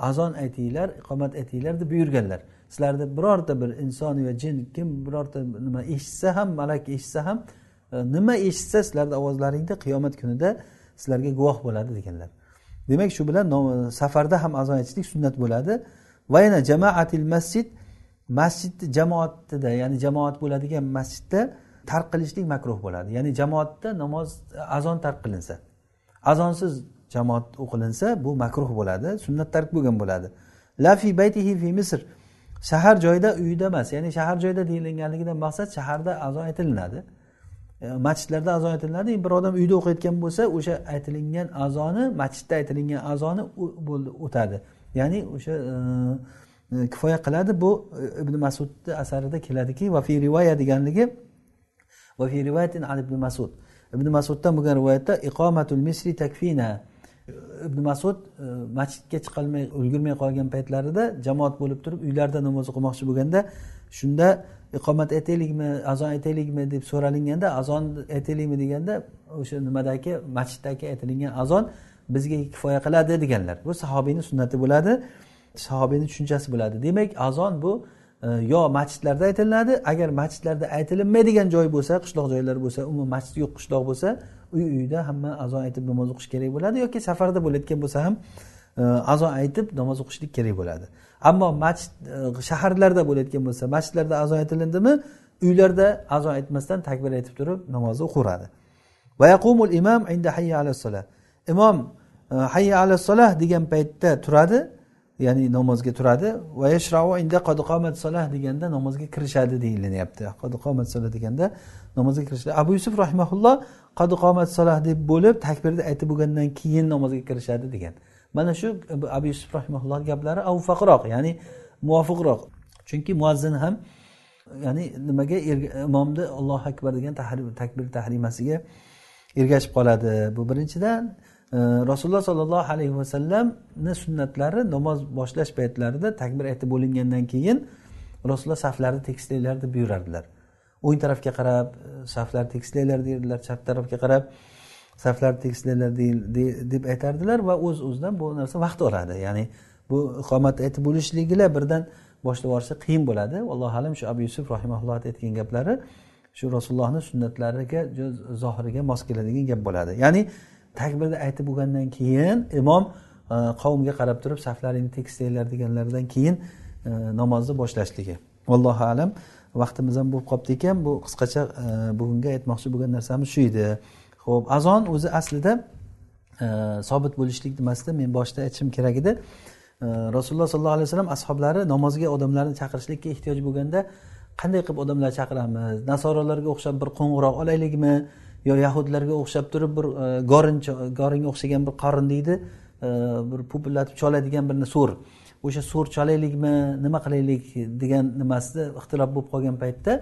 azon aytinglar iqomat aytinglar deb buyurganlar. Sizlarni birorta bir inson va jin kim birorta nima eshitsa ham malak eshitsa ham e, nima eshitsa sizlarni ovozlaringda qiyomat kunida sizlarga guvoh bo'ladi deganlar. Demak shu bilan safarda ham azon aytishlik sunnat bo'ladi. Va yana jamaatil masjid masjidni jamoatida ya'ni jamoat bo'ladigan masjidda tark qilishlik makruh bo'ladi. Ya'ni jamoatda namoz azon tark qilinsa azonsiz jamoat o'qilinsa bu makruh bo'ladi sunnat tark bo'lgan bo'ladi. La fi baytihi fi misr. Shahar joyda uyida emas ya'ni shahar joyda deyilganligidan maqsad shaharda azon aytilinadi e, masjidlarda azon aytilinadi bir odam uyda o'qiyotgan bo'lsa o'sha aytilingan azoni masjidda aytilingan azoni bo'ldi o'tadi. Ya'ni o'sha e, e, kifoya qiladi. Bu ibn masudni asarida keladiki va fi rivoya deganligi va fi rivoyatin ibn masud ibn masuddan bo'lgan rivoyatda iqomatul misri takfina ibn masud e, masjidga chiqolmay ulgurmay qolgan paytlarida jamoat bo'lib turib uylarida namoz o'qimoqchi bo'lganda shunda iqomat aytaylikmi azon aytaylikmi deb so'ralinganda azon aytaylikmi deganda o'sha nimadagi masjiddagi aytilingan azon bizga kifoya qiladi deganlar. Bu sahobiyni sunnati bo'ladi sahobiyni tushunchasi bo'ladi. Demak azon bu e, yo masjidlarda aytilinadi agar masjidlarda aytilinmaydigan joy bo'lsa qishloq joylar bo'lsa umuman masjid yo'q qishloq bo'lsa uy uyda hamma azo aytib namoz o'qish kerak bo'ladi yoki safarda bo'layotgan bo'lsa ham e, azo aytib namoz o'qishlik kerak bo'ladi. Ammo masjid e, shaharlarda bo'layotgan bo'lsa masjidlarda azo aytilindimi uylarda azo aytmasdan takbir aytib turib namozni o'qiveradi va yaqumul imom e, inda hayya alassolah imom hayya alassalah degan paytda turadi ya'ni namozga turadi. Va yashrau inda qomat solah deganda namozga kirishadi deyilyapti. Qomat solah deganda namozga kirishadi. Abu yusuf rahimaulloh qomat solah deb bo'lib takbirni aytib bo'lgandan keyin namozga kirishadi degan. Mana shu abu yusuf rahimulloh gaplari avfaqroq ya'ni muvofiqroq. Chunki muazzin ham ya'ni nimaga imomni allohu akbar degan takbir tahrimasiga ergashib qoladi. Bu birinchidan e, rasululloh sollallohu alayhi vasallamni sunnatlari namoz boshlash paytlarida takbir aytib bo'lingandan keyin rasululloh saflarni tekislanglar deb buyurardilar. O'ng tarafga qarab e, saflarni tekislanglar deydilar chap tarafga qarab saflarni tekislanglar deb aytardilar va o'z o'zidan bu narsa vaqt oladi. Ya'ni bu iqomat aytib bo'lishligilar birdan boshlab yuborishi qiyin bo'ladi. Allohu alam shu abu yusuf rahimaulloh aytgan gaplari shu rasulullohni sunnatlariga zohiriga mos keladigan gap bo'ladi. Ya'ni takbirni aytib bo'lgandan keyin imom e, qavmga qarab turib saflaringni tekislanglar deganlaridan keyin e, namozni boshlashligi allohu alam. Vaqtimiz ham bo'lib qolibdi ekan. Bu qisqacha e, bugunga bugungi aytmoqchi bo'lgan narsamiz shu edi. Ho'p azon o'zi aslida e, sobit bo'lishlik nimasida men boshida aytishim kerak edi. E, Rasululloh sollallohu alayhi vasallam ashoblari namozga odamlarni chaqirishlikka ehtiyoj bo'lganda qanday qilib odamlarni chaqiramiz? Nasorolarga o'xshab bir qo'ng'iroq olaylikmi? Yo yahudlarga o'xshab turib bir gorin goringa o'xshagan bir qorin deydi. Bir pupillatib choladigan bir so'r o'sha so'rchalaylikmi nima qilaylik degan nimasida ixtilof bo'lib qolgan paytda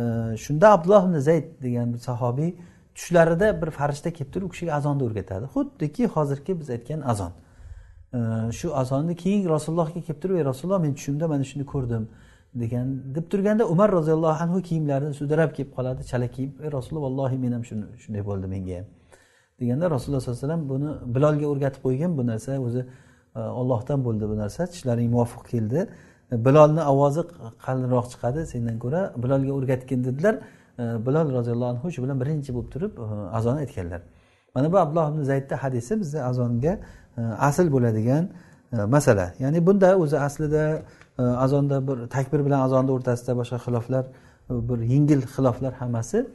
e, shunda abdulloh ibn zayd degan bir sahobiy tushlarida bir farishta kelib turib u kishiga azonni o'rgatadi. Xuddiki hozirgi biz aytgan azon. E, shu azonni keyin rasulullohga kelib turib ey rasululloh men tushimda mana shuni ko'rdim degan deb turganda umar roziyallohu anhu kiyimlarini sudrab kelib qoladi chala kiyib ey rasululloh vallohi men ham shunday bo'ldi menga ham deganda rasululloh sollallohu alayhi vasallam buni bilolga o'rgatib qo'ygan. Bu narsa o'zi ollohdan bo'ldi bu narsa. Tishlaring muvofiq keldi. Bilolni ovozi qalinroq chiqadi sendan ko'ra. Bilolga o'rgatgin dedilar. Bilol roziyallohu anhu shu bilan birinchi bo'lib turib e, azon aytganlar. Mana bu abdulloh ibn zaydni hadisi bizni azonga e, asl bo'ladigan e, masala. Ya'ni bunda o'zi aslida azonda bir takbir bilan azonni o'rtasida boshqa xiloflar bir yengil xiloflar hammasi.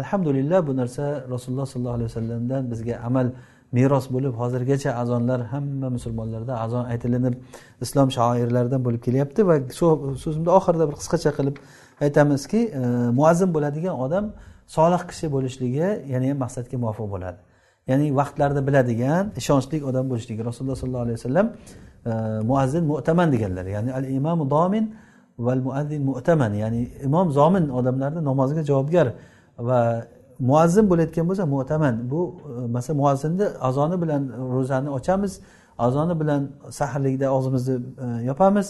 Alhamdulillah bu narsa rasululloh sollallohu alayhi vasallamdan bizga amal meros bo'lib hozirgacha azonlar hamma musulmonlarda azon aytilinib islom shoirlaridan bo'lib kelyapti va shu so'zimni oxirida bir qisqacha qilib aytamizki e, muazzin bo'ladigan odam solih kishi bo'lishligi yana ham maqsadga muvofiq bo'ladi. Ya'ni vaqtlarni biladigan ishonchli odam bo'lishligi. Rasululloh sollallohu alayhi vasallam e, muazzin mu'taman deganlar. Ya'ni al imomu domin val muazzin mu'taman. Ya'ni imom zomin odamlarni namoziga javobgar va muazzin bo'layotgan bo'lsa mo'taman bu e, masalan muazzinni azoni bilan ro'zani ochamiz azoni bilan saharlikda og'zimizni e, yopamiz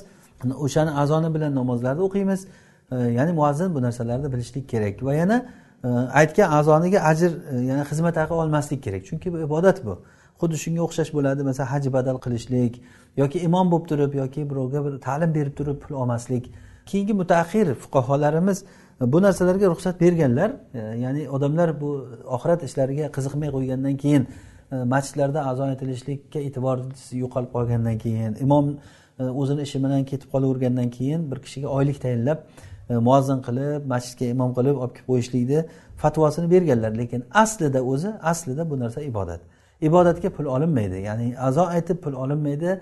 o'shani azoni bilan namozlarni o'qiymiz. E, ya'ni muazzin bu narsalarni bilishlik kerak. Va yana aytgan azoniga ajr ya'ni xizmat haqi olmaslik kerak. Chunki bu ibodat bu. Xuddi shunga o'xshash bo'ladi masalan haj badal qilishlik yoki imom bo'lib turib yoki birovga bir ta'lim berib turib pul olmaslik. Keyingi mutaaxir fuqarolarimiz bu narsalarga ruxsat berganlar e, ya'ni odamlar bu oxirat ishlariga qiziqmay qo'ygandan keyin e, masjidlarda azon aytilishlikka e'tibor yo'qolib qolgandan keyin imom e, o'zini ishi bilan ketib qolavergandan keyin bir kishiga oylik tayinlab muazzin qilib masjidga imom qilib olib kelib qo'yishlikni fatvosini berganlar. Lekin aslida o'zi aslida bu narsa ibodat. Ibodatga pul olinmaydi. Ya'ni azo aytib pul olinmaydi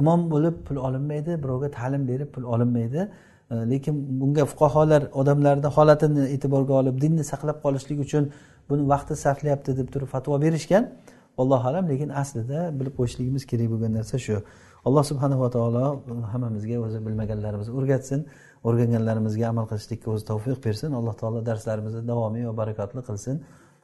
imom bo'lib pul olinmaydi birovga ta'lim berib pul olinmaydi. Э, lekin bunga fuqarolar odamlarni holatini e'tiborga olib dinni saqlab qolishlik uchun buni vaqti sarflayapti deb turib fatvo berishgan allohu alam. Lekin aslida bilib qo'yishligimiz kerak bo'lgan narsa shu. Alloh subhanava taolo hammamizga o'zi bilmaganlarimizni o'rgatsin o'rganganlarimizga amal qilishlikka o'zi tavfiq bersin. Alloh taolo darslarimizni davomiy va barakotli qilsin.